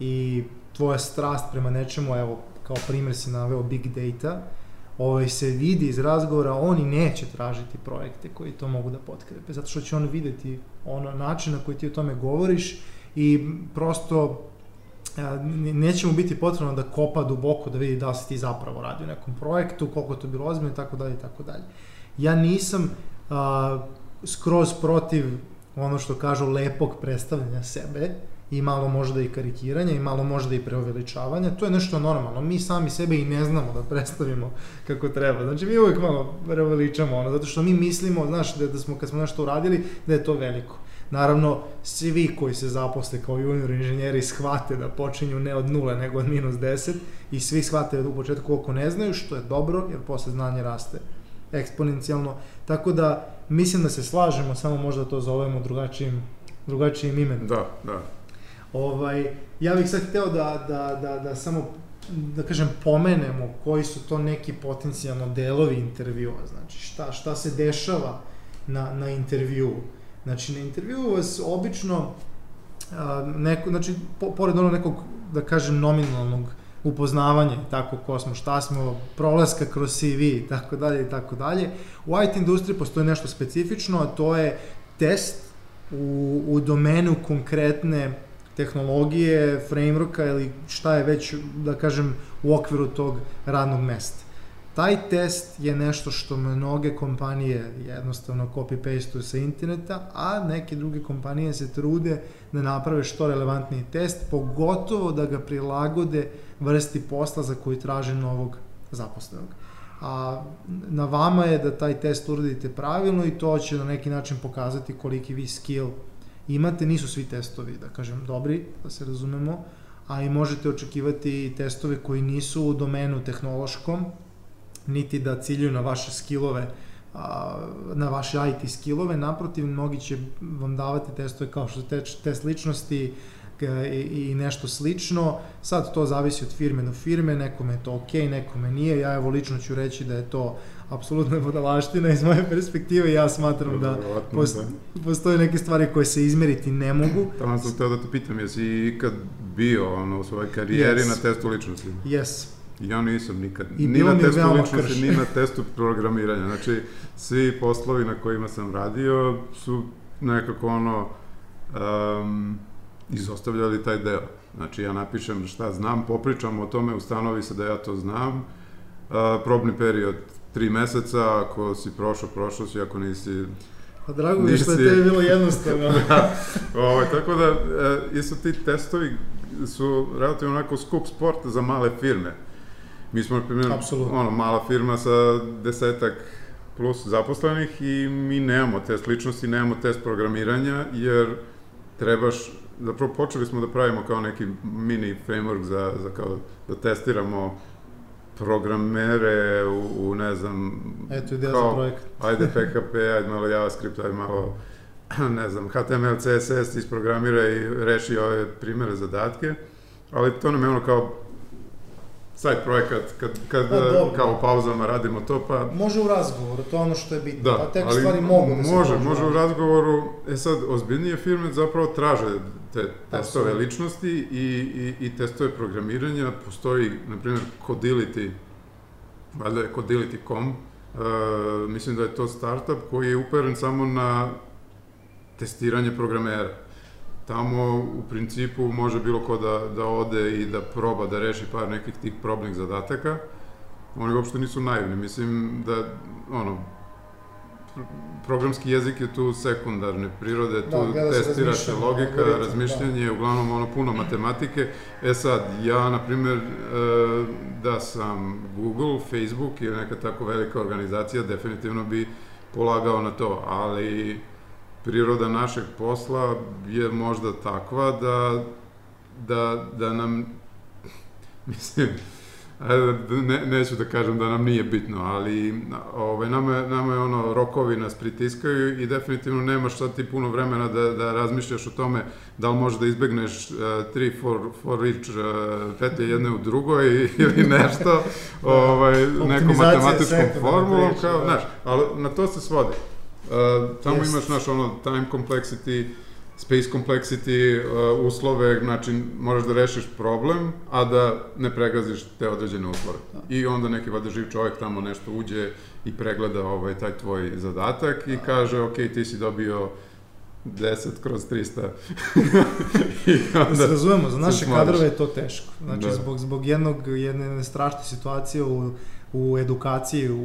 i tvoja strast prema nečemu, evo kao primjer si naveo big data, ovaj, se vidi iz razgovora, oni neće tražiti projekte koji to mogu da potkrepe, zato što će on videti ono način na koji ti o tome govoriš i prosto neće mu biti potrebno da kopa duboko da vidi da si ti zapravo radi u nekom projektu, koliko to bilo ozbiljno i tako dalje i tako dalje. Ja nisam a, skroz protiv ono što kažu lepog predstavljanja sebe i malo možda i karikiranja i malo možda i preuveličavanja. To je nešto normalno. Mi sami sebe i ne znamo da predstavimo kako treba. Znači mi uvek malo preuveličamo ono, zato što mi mislimo, znaš, da, da smo kad smo nešto uradili, da je to veliko. Naravno, svi koji se zaposle kao junior inženjeri shvate da počinju ne od nule, nego od minus 10 i svi shvate da u početku koliko ne znaju, što je dobro, jer posle znanje raste eksponencijalno. Tako da, mislim da se slažemo, samo možda to zovemo drugačijim, drugačijim imenom. Da, da. Ovaj, ja bih sad hteo da, da, da, da samo da kažem, pomenemo koji su to neki potencijalno delovi intervjua, znači šta, šta se dešava na, na intervjuu. Znači, na intervjuu vas obično, a, neko, znači, po, pored onog nekog, da kažem, nominalnog upoznavanja, tako ko smo, šta smo, prolaska kroz CV i tako dalje i tako dalje. U IT industriji postoji nešto specifično, a to je test u, u domenu konkretne tehnologije, frameworka ili šta je već, da kažem, u okviru tog radnog mesta. Taj test je nešto što mnoge kompanije jednostavno copy-pasteuju sa interneta, a neke druge kompanije se trude da naprave što relevantniji test, pogotovo da ga prilagode vrsti posla za koju traže novog zaposlenog. A na vama je da taj test uradite pravilno i to će na neki način pokazati koliki vi skill imate. Nisu svi testovi, da kažem, dobri, da se razumemo, a i možete očekivati testove koji nisu u domenu tehnološkom, niti da ciljuju na vaše skillove, na vaše IT skillove, naprotiv, mnogi će vam davati testove kao što te, test ličnosti i, i nešto slično. Sad to zavisi od firme do firme, nekome je to ok, nekome nije. Ja evo lično ću reći da je to apsolutna vodalaština iz moje perspektive. Ja smatram da, post, da. postoje neke stvari koje se izmeriti ne mogu. Tamo sam htio da te pitam, jesi ikad bio ono, u svojoj karijeri yes. na testu ličnosti? Yes. Ja nisam nikad. I ni na testu ličnosti, ni na testu programiranja. Znači, svi poslovi na kojima sam radio su nekako ono um, izostavljali taj deo. Znači, ja napišem šta znam, popričam o tome, ustanovi se da ja to znam. Uh, probni period tri meseca, ako si prošao, prošao si, ako nisi... Pa drago mi što je tebi bilo jednostavno. da, ovo, ovaj, tako da, e, isto ti testovi su relativno onako skup sport za male firme. Mi smo, na primjer, ono, mala firma sa desetak plus zaposlenih i mi nemamo test ličnosti, nemamo test programiranja, jer trebaš, zapravo počeli smo da pravimo kao neki mini framework za, za kao da testiramo programere u, u ne znam... Eto ideja za projekt. ajde PHP, ajde malo JavaScript, ajde malo ne znam, HTML, CSS isprogramira i reši ove primere zadatke, ali to nam je ono kao side projekat, kad, kad pa, kao u pauzama radimo to, pa... Može u razgovoru, to je ono što je bitno, da, pa tek stvari mogu da se može, može, može u razgovoru, e sad, ozbiljnije firme zapravo traže te testove ličnosti i, i, i testove programiranja, postoji, na primjer, Codility, valjda je Codility.com, uh, mislim da je to startup koji je uperen samo na testiranje programera. Tamo u principu može bilo ko da, da ode i da proba da reši par nekih tih probnih zadataka. Oni uopšte nisu naivni, mislim da, ono, programski jezik je tu sekundarne prirode, tu da, testira se logika, da. razmišljanje, da. uglavnom ono puno matematike. E sad, ja, na primer, e, da sam Google, Facebook ili neka tako velika organizacija, definitivno bi polagao na to, ali priroda našeg posla je možda takva da, da, da nam, mislim, ne, neću da kažem da nam nije bitno, ali ovaj, nama, je, nama je ono, rokovi nas pritiskaju i definitivno nemaš sad ti puno vremena da, da razmišljaš o tome da li možeš da izbegneš uh, tri for, for each uh, petlje jedne u drugoj ili nešto, ovaj, nekom matematičkom formulom, kao, da. znaš, ali na to se svodi. Uh, tamo yes. imaš, naš, ono, time complexity, space complexity, uh, uslove, znači, moraš da rešiš problem, a da ne pregaziš te određene uslove. Da. I onda neki vada živ čovjek tamo nešto uđe i pregleda ovaj, taj tvoj zadatak i kaže, ok, ti si dobio 10 kroz 300. I onda da se razumemo, za naše kadrove je to teško. Znači, da. zbog, zbog jednog, jedne strašne situacije u u edukaciji u,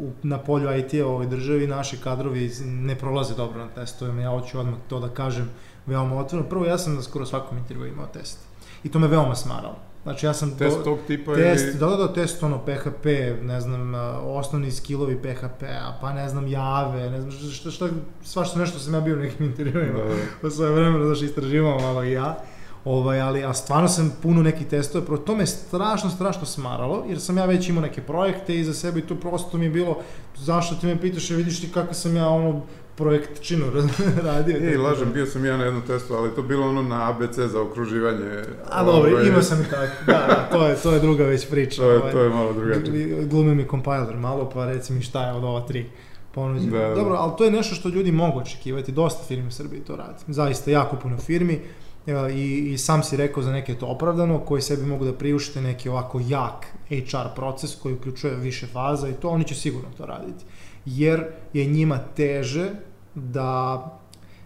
u, na polju IT-a u ovoj državi naši kadrovi ne prolaze dobro na testovima. Ja hoću odmah to da kažem veoma otvoreno. Prvo, ja sam na skoro svakom intervju imao test. I to me veoma smaralo. Znači ja sam test do, tog tipa test, ili... da, da, da, test ono PHP, ne znam, osnovni skillovi PHP-a, pa ne znam, Jave, ne znam, šta, šta, svašta nešto sam ja bio u nekim intervjuima. Da, da. Po svoje vremena, znaš, istraživao malo i ja. Ovaj, ali, a stvarno sam puno nekih testova, pro to me strašno, strašno smaralo, jer sam ja već imao neke projekte iza sebe i to prosto mi je bilo, zašto ti me pitaš, vidiš ti kako sam ja ono projekt činu radio. Ej, lažem, bio sam ja na jednom testu, ali to bilo ono na ABC za okruživanje. A dobro, ovaj... imao sam i tako, da, da, to je, to je druga već priča. to, je, ovaj, to je malo drugačije. Glumi mi compiler malo, pa reci mi šta je od ova tri ponuđe. Da, da. Dobro, ali to je nešto što ljudi mogu očekivati, dosta firmi u Srbiji to radi. Zaista, jako puno firmi i, i sam si rekao za neke to opravdano, koji sebi mogu da priušte neki ovako jak HR proces koji uključuje više faza i to, oni će sigurno to raditi. Jer je njima teže da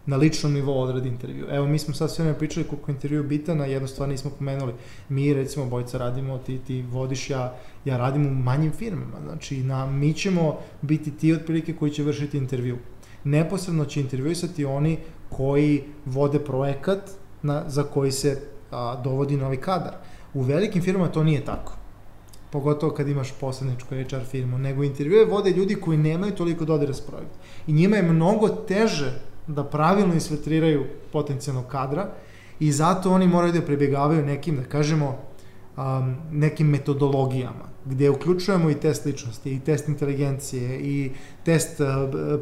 na ličnom nivou odradi intervju. Evo, mi smo sad sve ne pričali koliko je intervju bitan, a jednu stvar nismo pomenuli. Mi, recimo, bojca radimo, ti, ti vodiš, ja, ja radim u manjim firmama. Znači, na, mi ćemo biti ti otprilike koji će vršiti intervju. Neposredno će intervjuisati oni koji vode projekat na, za koji se a, dovodi novi kadar. U velikim firmama to nije tako. Pogotovo kad imaš posredničku HR firmu, nego intervjue vode ljudi koji nemaju toliko dodira s projektom. I njima je mnogo teže da pravilno isfiltriraju potencijalnog kadra i zato oni moraju da prebjegavaju nekim, da kažemo, um, nekim metodologijama, gde uključujemo i test ličnosti, i test inteligencije, i test uh,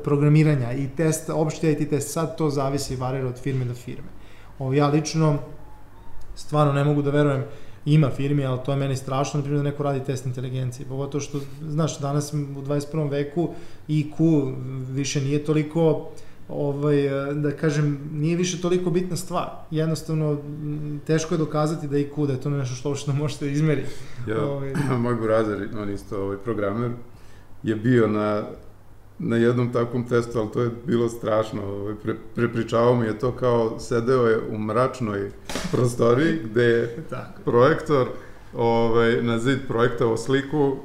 programiranja, i test, opšte IT test, sad to zavisi varira od firme do firme. Ovo, ja lično stvarno ne mogu da verujem ima firmi, ali to je meni strašno, na primjer da neko radi test inteligencije, pogotovo što, znaš, danas u 21. veku IQ više nije toliko ovaj, da kažem, nije više toliko bitna stvar. Jednostavno, teško je dokazati da IQ, da je to nešto što uopšte možete izmeriti. Ja, ovaj. moj burazer, on isto ovaj programer, je bio na na jednom takvom testu, ali to je bilo strašno. Ovaj, pre, prepričavao mi je to kao sedeo je u mračnoj prostoriji gde je projektor ovaj, na zid projektovao sliku uh,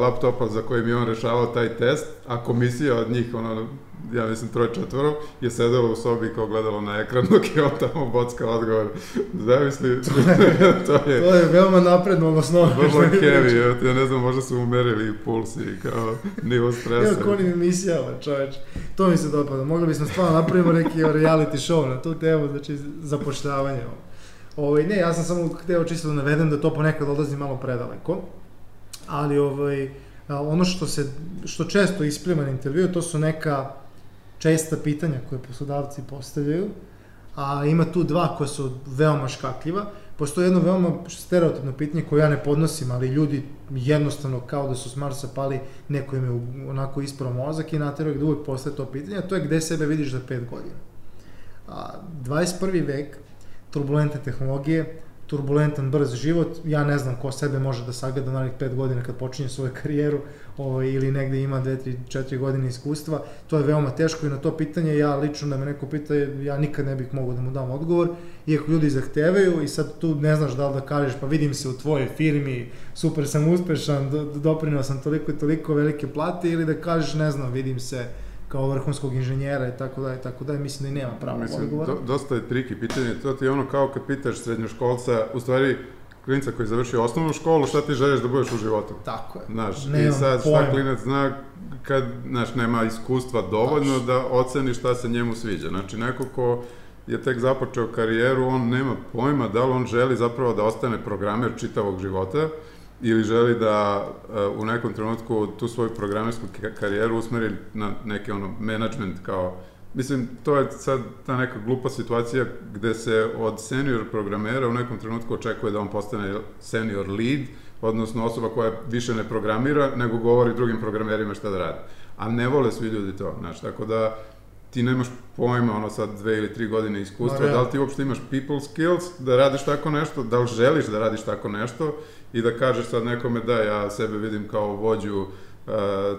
laptopa za kojim je on rešavao taj test, a komisija od njih, ono, ja mislim, troje četvoro, je sedelo u sobi kao gledalo na ekran dok je on tamo bocka odgovor. Zamisli, to je... to je veoma napredno, odnosno... Vrlo heavy, ja ne znam, možda su umerili i puls i kao nivo stresa. Evo, konim emisijama, čoveč. To mi se dopada. Mogli bismo stvarno napravimo neki reality show na tu temu, znači zapošljavanje. Ovaj, ne, ja sam samo hteo čisto da navedem da to ponekad odlazi malo predaleko, ali ovaj, ono što se, što često isplima na intervju, to su neka česta pitanja koje poslodavci postavljaju, a ima tu dva koja su veoma škakljiva. Postoje jedno veoma stereotipno pitanje koje ja ne podnosim, ali ljudi jednostavno kao da su s Marsa pali, neko im je onako ispravo mozak i naterao da uvek postaje to pitanje, a to je gde sebe vidiš za pet godina. A, 21. vek, turbulentne tehnologije, turbulentan, brz život, ja ne znam ko sebe može da sagleda narednih 5 godina kad počinje svoju karijeru ovaj, ili negde ima 2, 3, 4 godine iskustva, to je veoma teško i na to pitanje ja lično da me neko pita, ja nikad ne bih mogao da mu dam odgovor, iako ljudi zahtevaju i sad tu ne znaš da li da kažeš pa vidim se u tvojoj firmi, super sam uspešan, do, doprinao sam toliko i toliko velike plate ili da kažeš ne znam, vidim se kao vrhunskog inženjera i tako dalje, tako dalje, mislim da i nema pravog odgovora. Do, dosta je triki pitanje, to ti je ono kao kad pitaš srednjoškolca, u stvari klinica koji završi osnovnu školu, šta ti želiš da budeš u životu? Tako je. Znaš, Nemam i sad šta klinac zna kad, znaš, nema iskustva dovoljno Tač. da oceni šta se njemu sviđa. Znači, neko ko je tek započeo karijeru, on nema pojma da li on želi zapravo da ostane programer čitavog života, ili želi da uh, u nekom trenutku tu svoju programersku karijeru usmeri na neki ono management kao Mislim, to je sad ta neka glupa situacija gde se od senior programera u nekom trenutku očekuje da on postane senior lead, odnosno osoba koja više ne programira, nego govori drugim programerima šta da rade. A ne vole svi ljudi to, znaš, tako da ti nemaš pojma, ono sad dve ili tri godine iskustva, no, da li ti uopšte imaš people skills da radiš tako nešto, da li želiš da radiš tako nešto i da kažeš sad nekome da ja sebe vidim kao vođu uh,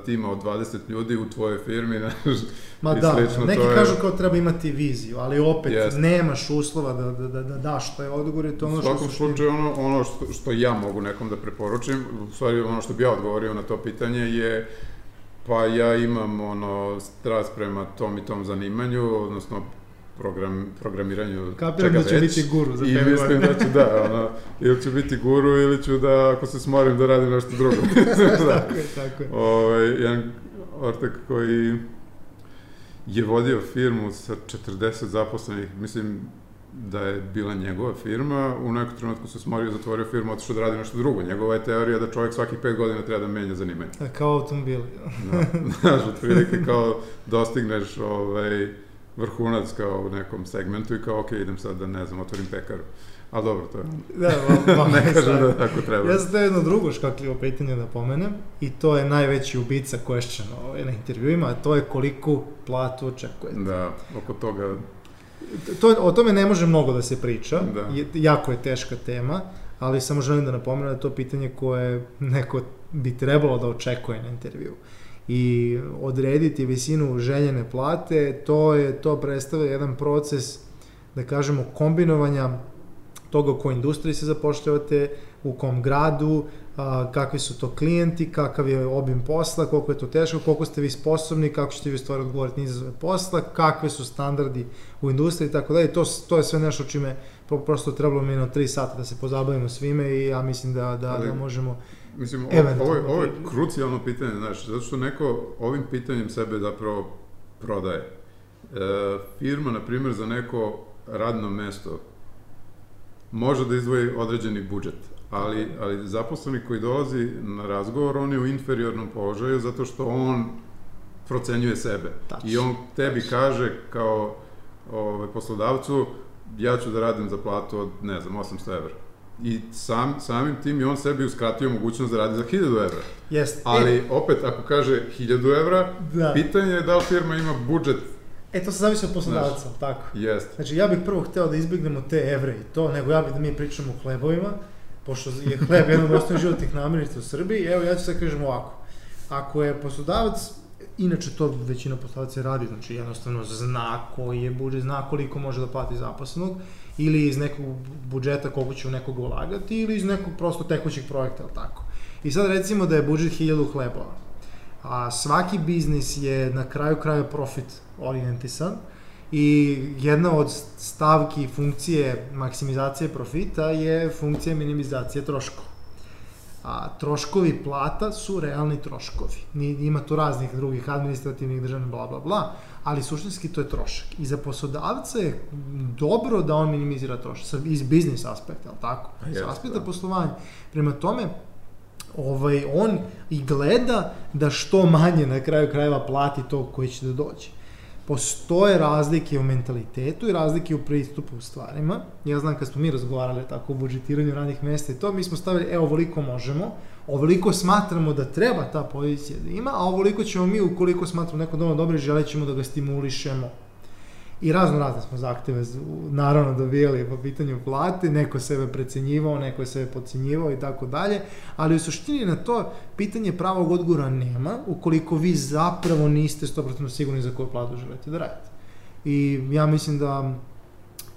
tima od 20 ljudi u tvojoj firmi, znaš, Ma da, slično, neki je... kažu kao treba imati viziju, ali opet yes. nemaš uslova da, da, da, da daš taj odgovor i to ono što... U svakom slučaju ono, ono što, što ja mogu nekom da preporučim, u stvari ono što bi ja odgovorio na to pitanje je Pa ja imam ono strast prema tom i tom zanimanju, odnosno program, programiranju Kapiram da ću već. biti guru za I mislim da ću, da, ono, ili ću biti guru ili ću da, ako se smorim, da radim nešto drugo. da. tako je, tako je. Ove, ovaj, jedan ortak koji je vodio firmu sa 40 zaposlenih, mislim, da je bila njegova firma, u nekom trenutku se smorio, zatvorio firmu, otišao da radi nešto drugo. Njegova je teorija da čovjek svakih pet godina treba da menja zanimanje. A kao automobili. da, znaš, otprilike kao dostigneš ovaj, vrhunac kao u nekom segmentu i kao, ok, idem sad da, ne znam, otvorim pekaru. A dobro, to je... Da, ma, ma, ne kažem da tako treba. Ja sam to jedno drugo škakljivo pitanje da pomenem i to je najveći ubica question ovaj, na intervjuima, a to je koliko platu očekujete. Da, oko toga to, o tome ne može mnogo da se priča, da. Je, jako je teška tema, ali samo želim da napomenem da je to pitanje koje neko bi trebalo da očekuje na intervju. I odrediti visinu željene plate, to je to predstavlja jedan proces, da kažemo, kombinovanja toga u kojoj industriji se zapošljavate, u kom gradu, a, kakvi su to klijenti, kakav je obim posla, koliko je to teško, koliko ste vi sposobni, kako ćete vi stvari odgovoriti na izazove posla, kakve su standardi u industriji i tako dalje. To, to je sve nešto čime prosto trebalo mi na 3 sata da se pozabavimo svime i ja mislim da, da, Ali, da možemo Mislim, ovo, ovo, ovo je krucijalno pitanje, znaš, zato što neko ovim pitanjem sebe zapravo prodaje. E, firma, na primjer, za neko radno mesto može da izdvoji određeni budžet, ali, ali zaposleni koji dolazi na razgovor, on je u inferiornom položaju zato što on procenjuje sebe. Tač. I on tebi Tač. kaže kao ovaj, poslodavcu, ja ću da radim za platu od, ne znam, 800 evra. I sam, samim tim i on sebi uskratio mogućnost da radi za 1000 evra. Jest. Ali e, opet, ako kaže 1000 evra, da. pitanje je da li firma ima budžet E, to se zavisi od poslodavca, znači, tako? Jest. Znači, ja bih prvo hteo da izbjegnemo te evre i to, nego ja bih da mi pričamo o hlebovima, pošto je hleb jedan od osnovnih životnih namirnica u Srbiji, evo ja ću sad kažem ovako. Ako je poslodavac, inače to većina poslodavaca radi, znači jednostavno zna koji je budžet, zna koliko može da plati zaposlenog, ili iz nekog budžeta koliko će u nekog ulagati, ili iz nekog prosto tekućeg projekta, ali tako. I sad recimo da je budžet 1000 hlebova. A svaki biznis je na kraju kraja profit orijentisan i jedna od stavki funkcije maksimizacije profita je funkcija minimizacije troškova. A troškovi plata su realni troškovi. Ima tu raznih drugih administrativnih državnih bla bla bla, ali suštinski to je trošak. I za poslodavca je dobro da on minimizira trošak iz biznis aspekta, al tako? Iz aspekta da. poslovanja. Prema tome, ovaj, on i gleda da što manje na kraju krajeva plati to koji će da dođe postoje razlike u mentalitetu i razlike u pristupu u stvarima. Ja znam kad smo mi razgovarali tako o budžetiranju radnih mesta i to, mi smo stavili, evo, ovoliko možemo, ovoliko smatramo da treba ta pozicija da ima, a ovoliko ćemo mi, ukoliko smatramo neko dobro, želit ćemo da ga stimulišemo i razno razne smo zahteve naravno dobijali po pitanju plate, neko sebe precenjivao, neko je sebe podcenjivao i tako dalje, ali u suštini na to pitanje pravog odgovora nema ukoliko vi zapravo niste 100% sigurni za koju platu želite da radite. I ja mislim da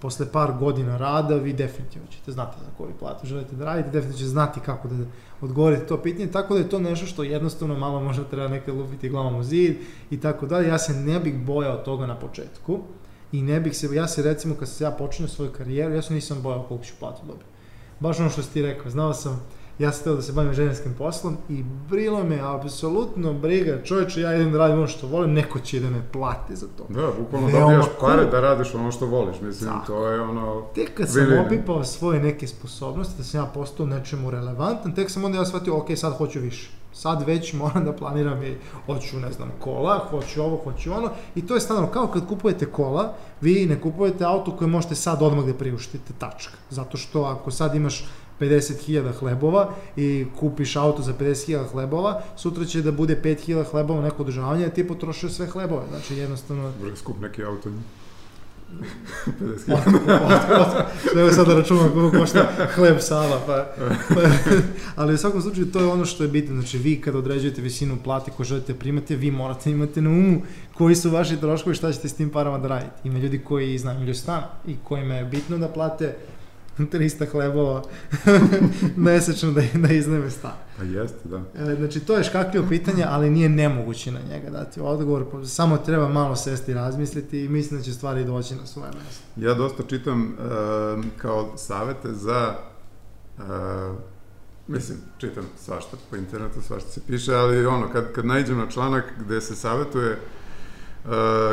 posle par godina rada vi definitivno ćete znati za koju platu želite da radite, definitivno ćete znati kako da odgovorite to pitanje, tako da je to nešto što jednostavno malo možda treba nekad lupiti glavom u zid i tako dalje. Ja se ne bih bojao toga na početku, i ne bih se, ja se recimo kad sam ja počinio svoju karijeru, ja se nisam bojao koliko ću platu dobiti. Baš ono što si ti rekao, znao sam, ja sam teo da se bavim ženskim poslom i brilo me apsolutno briga, čovječe, ja idem da radim ono što volim, neko će da me plati za to. Da, bukvalno dobijaš pare da radiš ono što voliš, mislim, Tako. to je ono... Tek kad sam vidim. opipao svoje neke sposobnosti, da sam ja postao nečemu relevantan, tek sam onda ja shvatio, ok, sad hoću više sad već moram da planiram i hoću, ne znam, kola, hoću ovo, hoću ono i to je stvarno kao kad kupujete kola, vi ne kupujete auto koje možete sad odmah da priuštite, tačka. Zato što ako sad imaš 50.000 hlebova i kupiš auto za 50.000 hlebova, sutra će da bude 5.000 hlebova neko održavanje, a ti potrošio sve hlebove. Znači jednostavno... Vrlo skup neki auto. 50.000. Evo sad da računam koliko košta hleb sala, pa, pa, ali u svakom slučaju to je ono što je bitno, znači vi kada određujete visinu plate koju želite primati, vi morate imati na umu koji su vaši troškovi, šta ćete s tim parama da radite. Ima ljudi koji znaju stan i kojima je bitno da plate 300 hlebova mesečno da, da izneme stan. Pa jeste, da. E, znači, to je škakljivo pitanje, ali nije nemoguće na njega dati odgovor. Samo treba malo sesti i razmisliti i mislim da će stvari doći na svoje mesto. Ja dosta čitam uh, kao savete za uh, mislim, čitam svašta po internetu, svašta se piše, ali ono, kad, kad najđem na članak gde se savetuje uh,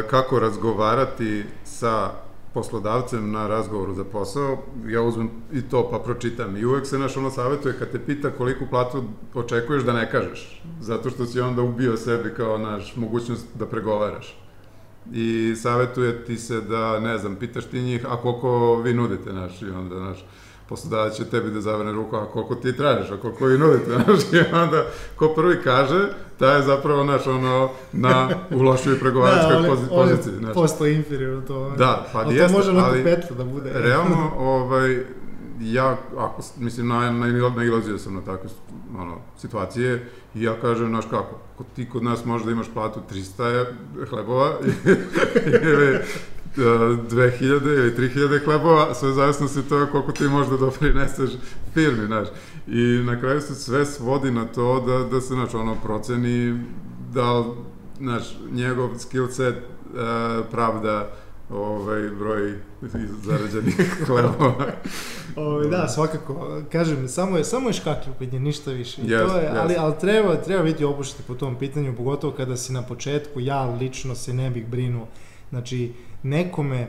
kako razgovarati sa poslodavcem na razgovoru za posao, ja uzmem i to pa pročitam i uvek se naš ono savjetuje kad te pita koliku platu očekuješ da ne kažeš, zato što si onda ubio sebi kao naš mogućnost da pregovaraš. I savjetuje ti se da, ne znam, pitaš ti njih, a koliko vi nudite, naš, i onda, naš, poslodavac će tebi da zavrne ruku, a koliko ti tražiš, a koliko vi nudite, znaš, i onda ko prvi kaže, ta je zapravo, naš, ono, na, u lošoj pregovaračkoj da, pozi, poziciji, znaš. Posto inferior to. Da, pa jeste, ali... to može ali, petu da bude. Realno, ovaj, ja, ako, mislim, na, na, nailazio sam na takve ono, situacije i ja kažem, znaš kako, ti kod nas možda imaš platu 300 hlebova ili 2000 ili 3000 hlebova, sve zavisno se to koliko ti možda doprineseš firmi, znaš. I na kraju se sve svodi na to da, da se, znaš, ono, proceni da, znaš, njegov skill set uh, pravda ovaj broj zarađenih hlebova. ovaj da, svakako. Kažem, samo je samo je škaklju pitanje, ništa više. Yes, to je, yes. ali ali treba treba biti opušten po tom pitanju, pogotovo kada si na početku, ja lično se ne bih brinuo. Znači, nekome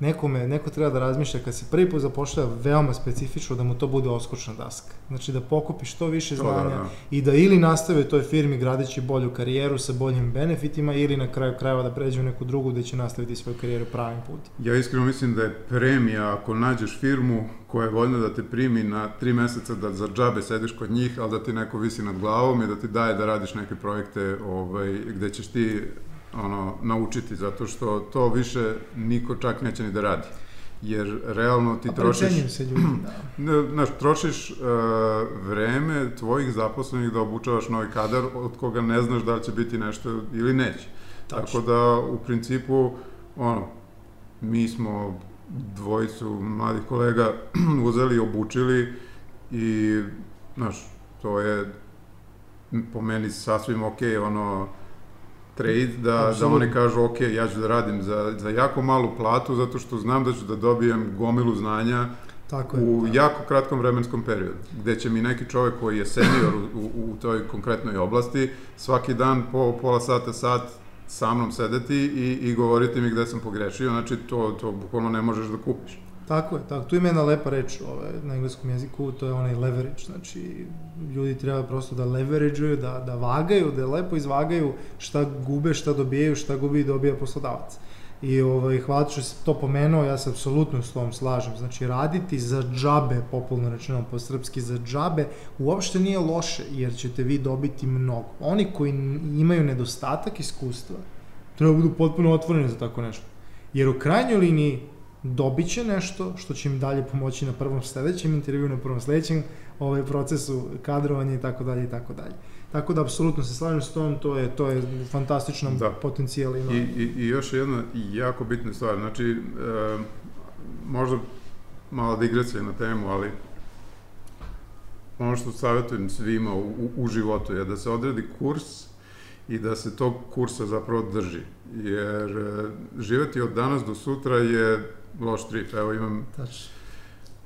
nekome, neko treba da razmišlja kad se prvi put zapošlja veoma specifično da mu to bude oskočna daska. Znači da pokupi što više da, znanja da, da. i da ili nastave u toj firmi gradeći bolju karijeru sa boljim benefitima ili na kraju krajeva da pređe u neku drugu gde će nastaviti svoju karijeru pravim putem. Ja iskreno mislim da je premija ako nađeš firmu koja je voljna da te primi na tri meseca da za džabe sediš kod njih, ali da ti neko visi nad glavom i da ti daje da radiš neke projekte ovaj, gde ćeš ti ono, naučiti, zato što to više niko čak neće ni da radi. Jer realno ti A trošiš... se ljudi, da. Znaš, trošiš uh, vreme tvojih zaposlenih da obučavaš novi kadar od koga ne znaš da li će biti nešto ili neće. Tačno. Tako da, u principu, ono, mi smo dvojicu mladih kolega uzeli, obučili i, znaš, to je po meni sasvim ok, ono, trade, da, da oni kažu, ok, ja ću da radim za, za jako malu platu, zato što znam da ću da dobijem gomilu znanja Tako je. u tako. jako kratkom vremenskom periodu, gde će mi neki čovek koji je senior u, u, u toj konkretnoj oblasti svaki dan po pola sata, sat sa mnom sedeti i, i govoriti mi gde sam pogrešio, znači to, to bukvalno ne možeš da kupiš. Tako je, tako. Tu ima jedna lepa reč ovaj, na engleskom jeziku, to je onaj leverage, znači ljudi treba prosto da leverageuju, da, da vagaju, da lepo izvagaju šta gube, šta dobijaju, šta gubi i dobija poslodavac. I ovaj, hvala što si to pomenuo, ja se apsolutno s tom slažem. Znači, raditi za džabe, popularno rečeno po srpski, za džabe, uopšte nije loše, jer ćete vi dobiti mnogo. Oni koji imaju nedostatak iskustva, treba budu potpuno otvoreni za tako nešto. Jer u krajnjoj liniji dobit će nešto što će im dalje pomoći na prvom sledećem intervju, na prvom sledećem ovaj, procesu kadrovanja i tako dalje i tako dalje. Tako da, apsolutno se slažem s tom, to je, to je fantastičan Da. potencijal ima. I, i, I još jedna jako bitna stvar, znači, e, možda mala digresija na temu, ali ono što savjetujem svima u, u, u životu je da se odredi kurs i da se tog kursa zapravo drži. Jer e, živeti od danas do sutra je loš trip. Evo imam Tačno.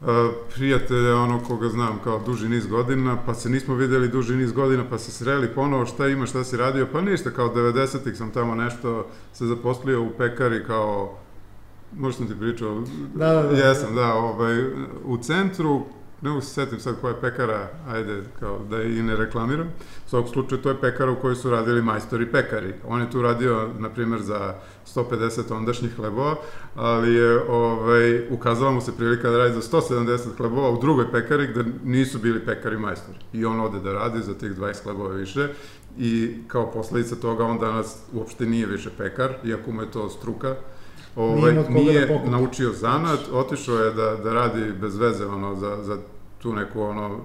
Uh, prijatelja, ono koga znam kao duži niz godina, pa se nismo videli duži niz godina, pa se sreli ponovo, šta ima, šta si radio, pa ništa, kao 90-ih sam tamo nešto se zaposlio u pekari kao, možda sam ti pričao, Da, da, da. jesam, da, ovaj, u centru, ne mogu se setim sad koja je pekara, ajde, kao da i ne reklamiram, u svakog slučaju to je pekara u kojoj su radili majstori pekari. On je tu radio, na primjer, za 150 ondašnjih hlebova, ali je ovaj, ukazala mu se prilika da radi za 170 hlebova u drugoj pekari gde nisu bili pekari majstori. I on ode da radi za tih 20 hlebova više i kao posledica toga on danas uopšte nije više pekar, iako mu je to struka. Ovaj, Nije da nije pokupi. naučio zanat, otišao je da, da radi bez veze ono, za, za tu neku ono,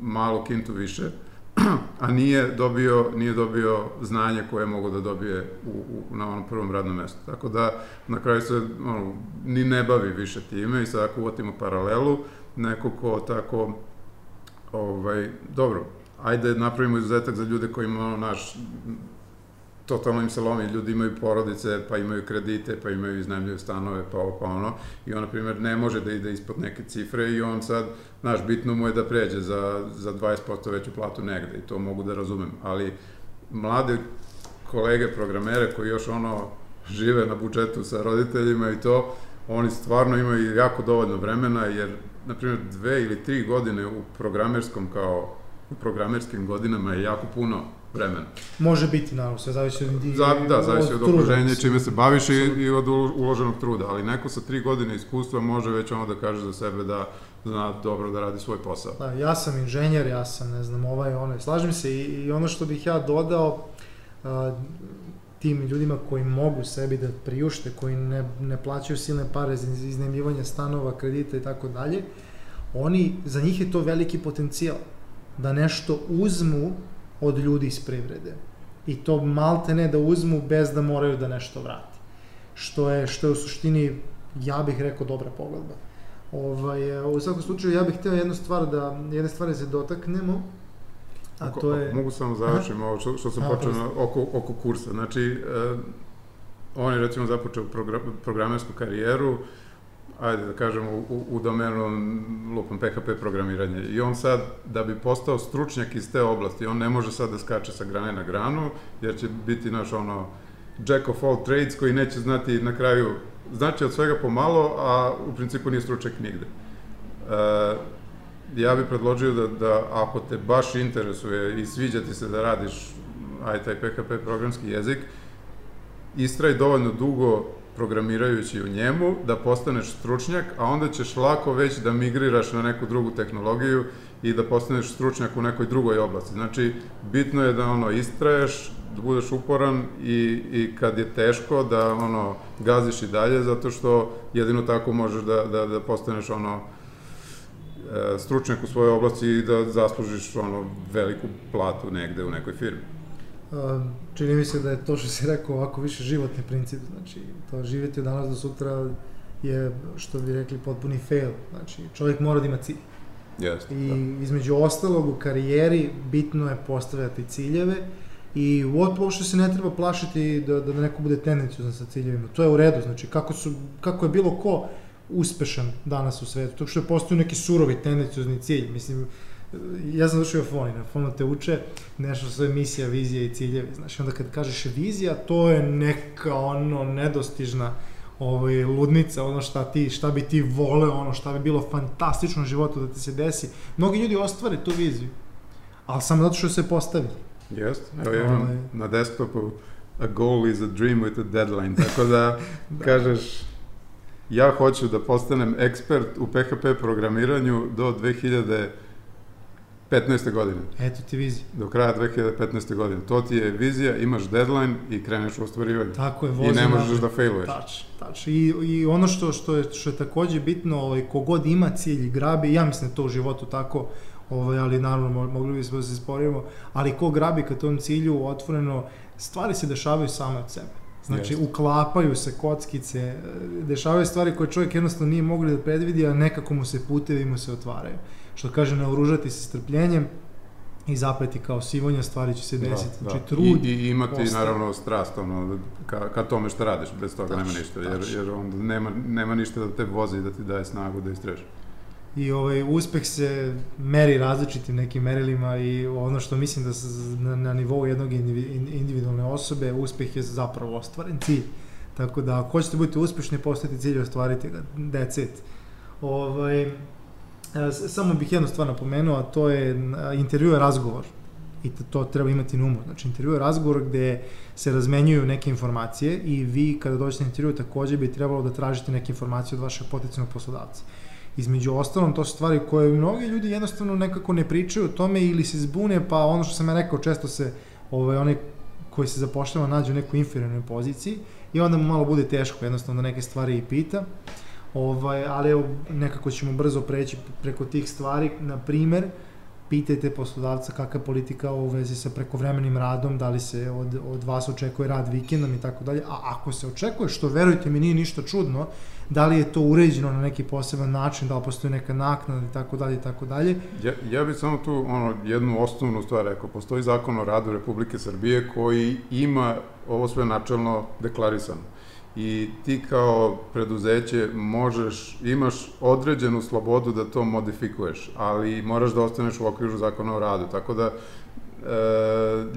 malu kintu više, a nije dobio, nije dobio znanje koje je mogo da dobije u, u, na onom prvom radnom mestu. Tako da na kraju se ono, ni ne bavi više time i sad ako uvatimo paralelu, neko ko tako, ovaj, dobro, ajde napravimo izuzetak za ljude koji imaju naš, totalno im se lomi, ljudi imaju porodice, pa imaju kredite, pa imaju iznajmljuju stanove, pa ovo, pa ono, i on, na primjer, ne može da ide ispod neke cifre i on sad, znaš, bitno mu je da pređe za, za 20% veću platu negde i to mogu da razumem, ali mlade kolege programere koji još ono žive na budžetu sa roditeljima i to, oni stvarno imaju jako dovoljno vremena, jer, na primjer, dve ili tri godine u programerskom kao u programerskim godinama je jako puno vremena. Može biti, naravno, sve zavisi od... Za, da, zavisi od truda, okruženja, čime se baviš i, i od ulo- uloženog truda, ali neko sa tri godine iskustva može već ono da kaže za sebe da zna dobro da radi svoj posao. Da, ja sam inženjer, ja sam, ne znam, ovaj, onaj. Slažem se i, i ono što bih ja dodao, a, tim ljudima koji mogu sebi da priušte, koji ne, ne plaćaju silne pare za iz- iznajmljivanje stanova, kredita i tako dalje, oni, za njih je to veliki potencijal da nešto uzmu od ljudi iz privrede. I to malte ne da uzmu bez da moraju da nešto vrati. Što je, što je u suštini, ja bih rekao, dobra pogodba. Ovaj, u svakom slučaju, ja bih hteo jednu stvar da, jedne stvari da se dotaknemo, a to je... Mogu samo završim ovo što, što sam počeo na, oko, oko kursa. Znači, e, on je recimo započeo progra, programersku karijeru, ajde da kažemo, u, u domenu lupom PHP programiranje. I on sad, da bi postao stručnjak iz te oblasti, on ne može sad da skače sa grane na granu, jer će biti naš ono jack of all trades koji neće znati na kraju, znači od svega pomalo, a u principu nije stručnjak nigde. E, ja bih predložio da, da ako te baš interesuje i sviđa ti se da radiš aj taj PHP programski jezik, istraj dovoljno dugo programirajući u njemu, da postaneš stručnjak, a onda ćeš lako već da migriraš na neku drugu tehnologiju i da postaneš stručnjak u nekoj drugoj oblasti. Znači, bitno je da ono istraješ, da budeš uporan i, i kad je teško da ono gaziš i dalje, zato što jedino tako možeš da, da, da postaneš ono e, stručnjak u svojoj oblasti i da zaslužiš ono veliku platu negde u nekoj firmi. A, čini mi se da je to što si rekao ovako više životni princip, znači to živjeti od danas do sutra je, što bi rekli, potpuni fail, znači čovjek mora da ima cilj. Jeste, I da. između ostalog u karijeri bitno je postavljati ciljeve i uopšte se ne treba plašiti da, da neko bude tendencijozan sa ciljevima. To je u redu, znači kako, su, kako je bilo ko uspešan danas u svetu, to što je postao neki surovi tendenciozni cilj. Mislim, ja sam došao Foni, na Fonu te uče nešto što je misija, vizija i ciljevi. Znaš, onda kad kažeš vizija, to je neka ono nedostižna ovaj, ludnica, ono šta, ti, šta bi ti voleo, ono šta bi bilo fantastično u životu da ti se desi. Mnogi ljudi ostvare tu viziju, ali samo zato što se postavili. Jeste, evo ja imam Ovaj. na desktopu a goal is a dream with a deadline, tako da kažeš ja hoću da postanem ekspert u PHP programiranju do 2015. godine, Eto ti vizija. do kraja 2015. godine. To ti je vizija, imaš deadline i kreneš u ostvarivanje. Tako je, I vozi ne možeš da failuješ. Tač, tač. I, I ono što, što, je, što je takođe bitno, ovaj, kogod ima cilj i grabi, ja mislim da to u životu tako, ovaj, ali naravno mo- mogli bismo da se sporimo, ali ko grabi ka tom cilju otvoreno, stvari se dešavaju same od sebe. Znači, Jeste. uklapaju se kockice, dešavaju stvari koje čovjek jednostavno nije mogli da predvidi, a nekako mu se putevi mu se otvaraju. Što kaže, naoružati se strpljenjem i zapleti kao sivonja, stvari će se desiti. znači, trud, I, I imati ostaje. naravno strast ono, ka, ka tome što radiš, bez toga nema Tačno, ništa, jer, jer onda nema, nema ništa da te vozi i da ti daje snagu da istreš. I ovaj uspeh se meri različitim nekim merilima i ono što mislim da se na, na nivou jednog indivi- in- individualne osobe uspeh je zapravo ostvaren cilj. Tako da ako hoćete biti uspešni, postavite cilj i ostvarite ga. That's it. Ovaj, samo bih jednu stvar napomenuo, a to je intervju je razgovor. I to, treba imati na umu. Znači, intervju je razgovor gde se razmenjuju neke informacije i vi kada dođete na intervju takođe bi trebalo da tražite neke informacije od vašeg potencijalnog poslodavca. Između ostalom, to su stvari koje mnogi ljudi jednostavno nekako ne pričaju o tome ili se zbune, pa ono što sam ja rekao, često se ovaj, onaj koji se zapošljava nađe u nekoj inferiornoj poziciji i onda mu malo bude teško jednostavno da neke stvari i pita. Ovaj, ali evo, nekako ćemo brzo preći preko tih stvari. Na primer, pitajte poslodavca kakva je politika u vezi sa prekovremenim radom, da li se od, od vas očekuje rad vikendom i tako dalje. A ako se očekuje, što verujte mi nije ništa čudno, da li je to uređeno na neki poseban način, da li postoji neka naknada i tako dalje i tako dalje. Ja, ja bih samo tu ono, jednu osnovnu stvar rekao. Postoji zakon o radu Republike Srbije koji ima ovo sve načelno deklarisano. I ti kao preduzeće možeš, imaš određenu slobodu da to modifikuješ, ali moraš da ostaneš u okviru zakona o radu. Tako da e,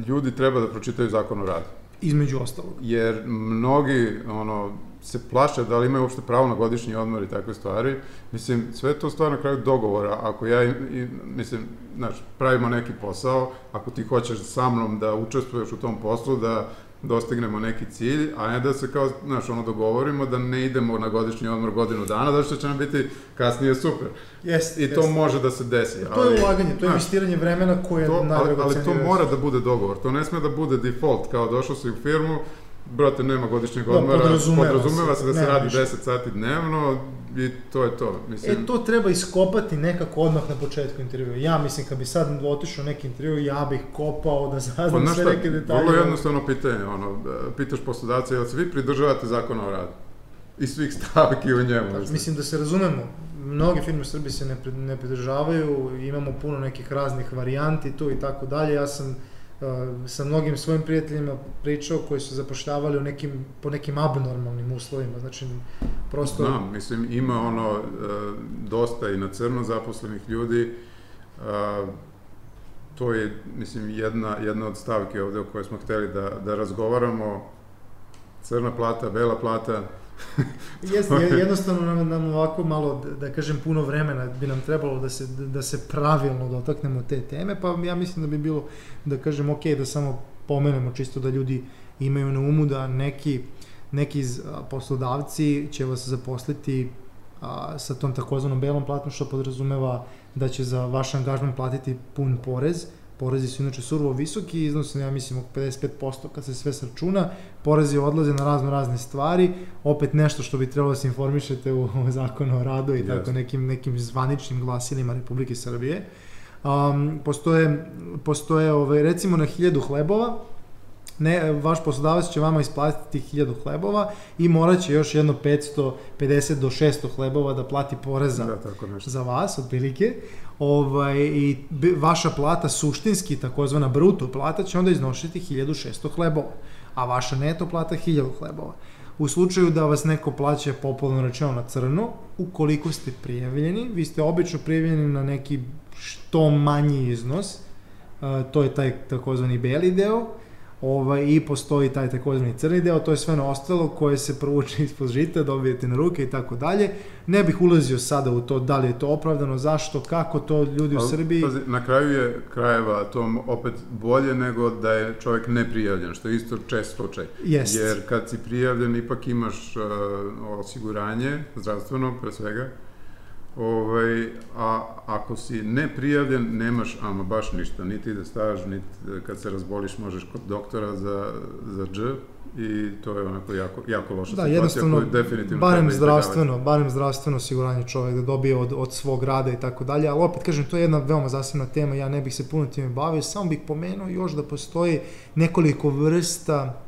ljudi treba da pročitaju zakon o radu. Između ostalog. jer mnogi ono se plaše da li imaju uopšte pravo na godišnji odmor i takve stvari. Mislim, sve to stvar na kraju dogovora. Ako ja, i, i, mislim, znaš, pravimo neki posao, ako ti hoćeš sa mnom da učestvuješ u tom poslu, da dostignemo neki cilj, a ne da se kao, znaš, ono dogovorimo da ne idemo na godišnji odmor godinu dana, zato što će nam biti kasnije super. Jeste, I to može da se desi. To je ulaganje, to je investiranje vremena koje to, je ali, ali to mora da bude dogovor, to ne sme da bude default, kao došao si u firmu, brate, nema godišnjeg Da, odmora, podrazumeva podrazumeva se, se da se radi ništa. 10 sati dnevno i to je to. Mislim, E, to treba iskopati nekako odmah na početku intervjua. Ja mislim, kad bi sad otišao neki intervju, ja bih kopao da pa, saznam znaš sve neke detalje. vrlo jednostavno pitanje, ono, e, pitaš poslodavca, jel se vi pridržavate zakona o radu? I svih stavki u njemu. Znači, mislim da se razumemo, mnoge firme u Srbiji se ne, ne pridržavaju, imamo puno nekih raznih varijanti tu i tako dalje. Ja sam sa mnogim svojim prijateljima pričao koji su zapošljavali u nekim, po nekim abnormalnim uslovima, znači prosto... Znam, mislim, ima ono, e, dosta i na crno zaposlenih ljudi, a, to je, mislim, jedna, jedna od stavki ovde o kojoj smo hteli da, da razgovaramo, crna plata, bela plata, Jeste, je- jednostavno nam, nam ovako malo, da, da kažem, puno vremena bi nam trebalo da se, da se pravilno dotaknemo te teme, pa ja mislim da bi bilo, da kažem, ok, da samo pomenemo čisto da ljudi imaju na umu da neki, neki poslodavci će vas zaposliti a, sa tom takozvanom belom platom, što podrazumeva da će za vaš angažman platiti pun porez, porezi su inače surovo visoki, iznose, ja mislim, oko 55% kad se sve sračuna, porezi odlaze na razno razne stvari, opet nešto što bi trebalo da se informišete u, u zakonu o radu i Jasno. tako nekim, nekim zvaničnim glasilima Republike Srbije. Um, postoje, postoje ovaj, recimo na 1000 hlebova, ne, vaš poslodavac će vama isplatiti 1000 hlebova i morat će još jedno 550 do 600 hlebova da plati poreza da, tako nešto. za vas, otprilike. Ovaj, i vaša plata suštinski, takozvana bruto plata, će onda iznositi 1600 hlebova, a vaša neto plata 1000 hlebova. U slučaju da vas neko plaća popularno rečeno na crno, ukoliko ste prijavljeni, vi ste obično prijavljeni na neki što manji iznos, to je taj takozvani beli deo, ovaj, i postoji taj takozvani crni deo, to je sve ono ostalo koje se provuče ispod žita, dobijete na ruke i tako dalje. Ne bih ulazio sada u to da li je to opravdano, zašto, kako to ljudi u Ali, Srbiji... Pazi, na kraju je krajeva to opet bolje nego da je čovjek neprijavljen, što je isto čest slučaj. Jest. Jer kad si prijavljen ipak imaš uh, osiguranje, zdravstveno pre svega, ovaj, a ako si neprijavljen nemaš ama baš ništa, niti ide staž, niti kad se razboliš možeš kod doktora za, za dž i to je onako jako, jako loša Da, situacija jednostavno, koju definitivno barem zdravstveno, barem zdravstveno osiguranje čovjek da dobije od, od svog rada i tako dalje, ali opet kažem, to je jedna veoma zasebna tema, ja ne bih se puno time bavio, samo bih pomenuo još da postoji nekoliko vrsta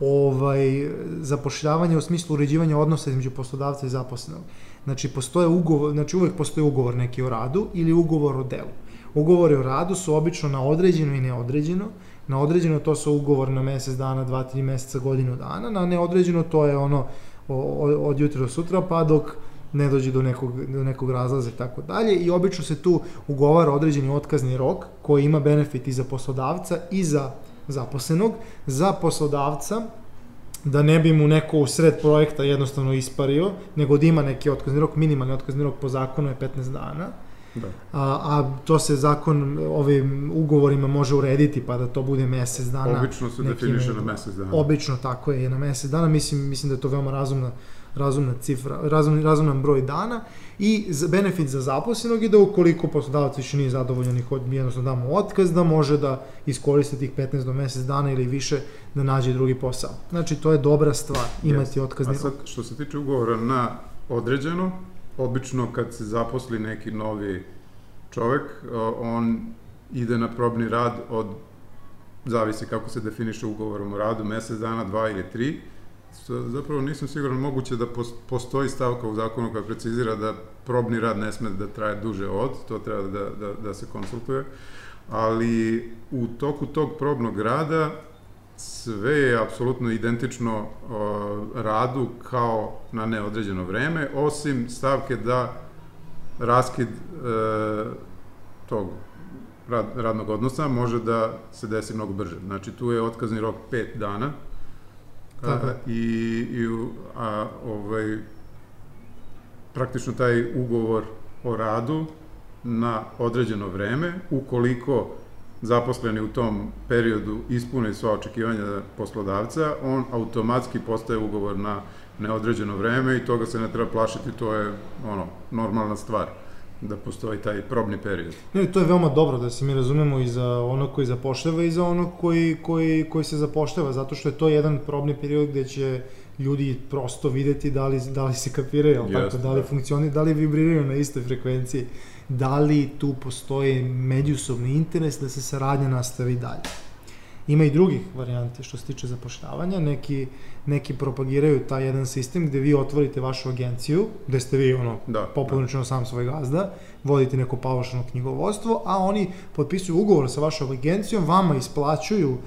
ovaj, zapošljavanja u smislu uređivanja odnosa između poslodavca i zaposlenog. Znači, postoje ugovor, znači uvek postoji ugovor neki o radu ili ugovor o delu. Ugovori o radu su obično na određeno i neodređeno. Na određeno to su ugovor na mesec dana, dva, tri meseca, godinu dana. Na neodređeno to je ono od jutra do sutra pa dok ne dođe do nekog, do nekog razlaza i tako dalje i obično se tu ugovara određeni otkazni rok koji ima benefit i za poslodavca i za zaposlenog. Za poslodavca da ne bi mu neko u sred projekta jednostavno ispario, nego da ima neki otkazni rok, minimalni otkazni rok po zakonu je 15 dana, Da. a, a to se zakon ovim ugovorima može urediti pa da to bude mesec dana. Obično se definiše na mesec dana. Obično tako je, na mesec dana, mislim, mislim da je to veoma razumna, razumna cifra, razum, razuman broj dana i za, benefit za zaposlenog je da ukoliko poslodavac više nije zadovoljan i jednostavno damo otkaz, da može da iskoriste tih 15 do mesec dana ili više da nađe drugi posao. Znači, to je dobra stvar, imati otkazni A sad, rok. što se tiče ugovora na određeno, obično kad se zaposli neki novi čovek, on ide na probni rad od, zavisi kako se definiše ugovorom o radu, mesec dana, dva ili tri. Zapravo nisam siguran moguće da pos- postoji stavka u zakonu koja precizira da probni rad ne sme da traje duže od, to treba da, da, da se konsultuje, ali u toku tog probnog rada sve je apsolutno identično o, radu kao na neodređeno vreme, osim stavke da raskid e, tog rad, radnog odnosa može da se desi mnogo brže. Znači, tu je otkazni rok 5 dana Tako je. i, i a, ovaj, praktično taj ugovor o radu na određeno vreme, ukoliko zaposleni u tom periodu ispune sva očekivanja poslodavca, on automatski postaje ugovor na neodređeno vreme i toga se ne treba plašiti, to je ono, normalna stvar da postoji taj probni period. Ne, to je veoma dobro da se mi razumemo i za onog koji zapošljava i za onog koji, koji, koji se zapošljava, zato što je to jedan probni period gde će ljudi prosto videti da li, da li se kapiraju, jel tako, da li da. funkcioni, da li vibriraju na istoj frekvenciji, da li tu postoji međusobni interes da se saradnja nastavi dalje. Ima i drugih varijanti što se tiče zapošljavanja, neki, neki propagiraju taj jedan sistem gde vi otvorite vašu agenciju, gde ste vi ono, Da, popularno sam svoj gazda, vodite neko paušalno knjigovodstvo, a oni potpisuju ugovor sa vašom agencijom, vama isplaćuju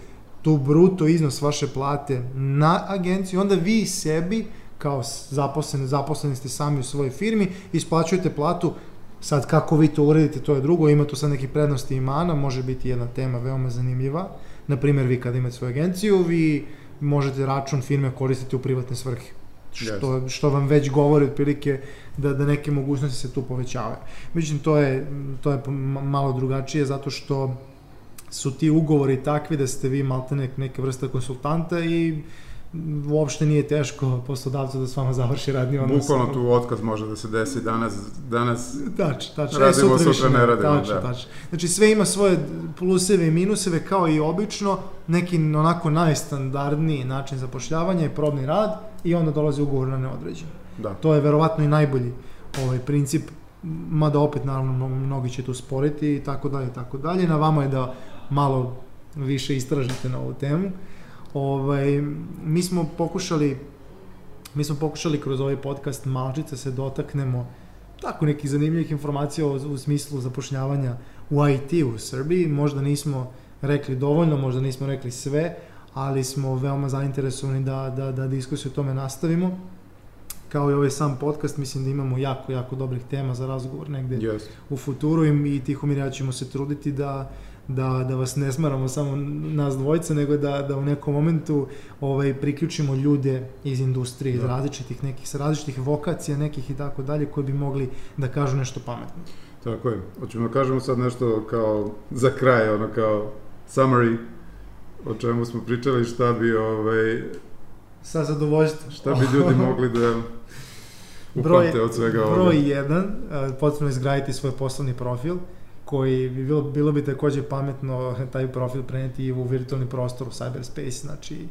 tu bruto iznos vaše plate na agenciju, onda vi sebi kao zaposleni, zaposleni ste sami u svojoj firmi, isplaćujete platu Sad kako vi to uredite, to je drugo, ima tu sad nekih prednosti i mana, može biti jedna tema veoma zanimljiva. Naprimjer, vi kada imate svoju agenciju, vi možete račun firme koristiti u privatne svrhe. Što, što vam već govori otprilike da, da neke mogućnosti se tu povećavaju. Međutim, to je, to je ma- malo drugačije zato što su ti ugovori takvi da ste vi malte nek, neke vrste konsultanta i uopšte nije teško poslodavcu da s vama završi radni odnos. Bukvalno tu otkaz može da se desi danas, danas Tačno, tačno. Radimo, E, sutra više ne radimo, tačno, da. Tačno. Znači sve ima svoje pluseve i minuseve kao i obično, neki onako najstandardniji način zapošljavanja je probni rad i onda dolazi ugovor na neodređeno. da. To je verovatno i najbolji ovaj princip, mada opet naravno mno- mnogi će tu sporiti i tako dalje tako dalje. Na vama je da malo više istražite na ovu temu. Ovaj, mi smo pokušali mi smo pokušali kroz ovaj podcast malčice se dotaknemo tako nekih zanimljivih informacija u, u smislu zapošljavanja u IT u Srbiji. Možda nismo rekli dovoljno, možda nismo rekli sve, ali smo veoma zainteresovani da, da, da diskusiju o tome nastavimo. Kao i ovaj sam podcast, mislim da imamo jako, jako dobrih tema za razgovor negde Yes. u futuru i, i Tihomir ja ćemo se truditi da, da, da vas ne smaramo samo nas dvojica, nego da, da u nekom momentu ovaj, priključimo ljude iz industrije, iz Da. različitih nekih, sa različitih vokacija nekih i tako dalje, koji bi mogli da kažu nešto pametno. Tako je. Hoćemo da kažemo sad nešto kao za kraj, ono kao summary o čemu smo pričali, šta bi, ovaj, Sa zadovoljstvom. šta bi ljudi mogli da Broj- upamte od svega ovoga. Broj 1, potrebno je izgraditi svoj poslovni profil, koji bi bilo, bilo bi takođe pametno taj profil preneti u virtualni prostor u cyberspace, znači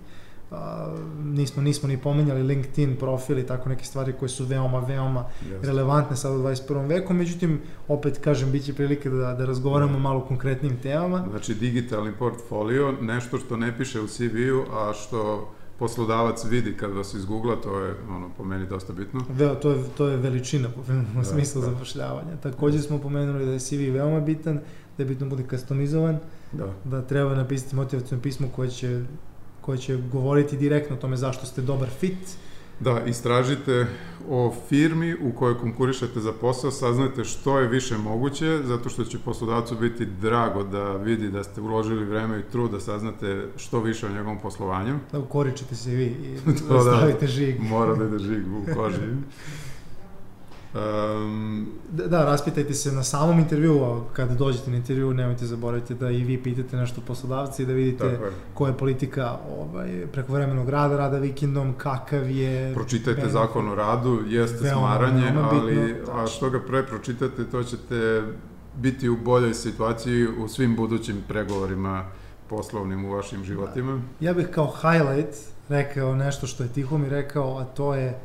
a, nismo, nismo ni pomenjali LinkedIn profil i tako neke stvari koje su veoma, veoma Jeste. relevantne sad u 21. veku, međutim, opet kažem, bit će prilike da, da razgovaramo malo o konkretnim temama. Znači, digitalni portfolio, nešto što ne piše u CV-u, a što poslodavac vidi kad vas izgoogla, to je ono, po meni dosta bitno. Veo, to, je, to je veličina u Da, smislu da. zapošljavanja. Takođe smo pomenuli da je CV veoma bitan, da je bitno bude customizovan, Da. da treba napisati motivacijno pismo koje će, koje će govoriti direktno o tome zašto ste dobar fit. Da, istražite o firmi u kojoj konkurišete za posao, saznajte što je više moguće, zato što će poslodavcu biti drago da vidi da ste uložili vreme i trud da saznate što više o njegovom poslovanju. Da ukoričite se vi i To da. da stavite žig. Mora da ide žig u koži. Um, Da, da, raspitajte se na samom intervjuu, a kada dođete na intervju, nemojte zaboraviti da i vi pitate nešto poslodavca i da vidite je. koja je politika ovaj, prekovremenog rada, rada vikendom, kakav je... Pročitajte benefit. zakon o radu, jeste Veoma, smaranje, veoma ali bitno, a što ga pre pročitate, to ćete biti u boljoj situaciji u svim budućim pregovorima poslovnim u vašim životima. Ja bih kao highlight rekao nešto što je Tihomir rekao, a to je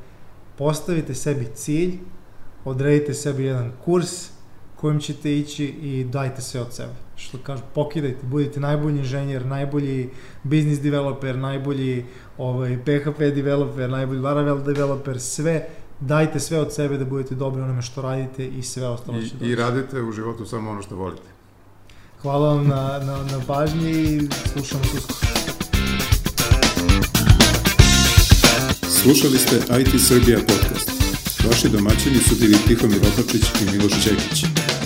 postavite sebi cilj, odredite sebi jedan kurs kojim ćete ići i dajte sve od sebe. Što kažu, pokidajte, budite najbolji inženjer, najbolji business developer, najbolji ovaj, PHP developer, najbolji Laravel developer, sve, dajte sve od sebe da budete dobri u onome što radite i sve ostalo će I, doći. I radite u životu samo ono što volite. Hvala vam na, na, na pažnji i slušamo se uskoro. Slušali ste IT Srbija podcast. Vaši domaćini su bili Tihomir Opačić i Miloš Đekić.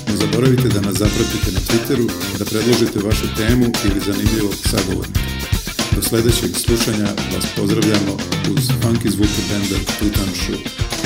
Ne zaboravite da nas zapratite na Twitteru, da predložite vašu temu ili zanimljivog sagovornika. Do sledećeg slušanja vas pozdravljamo uz funky zvuke benda Tutan Shoe.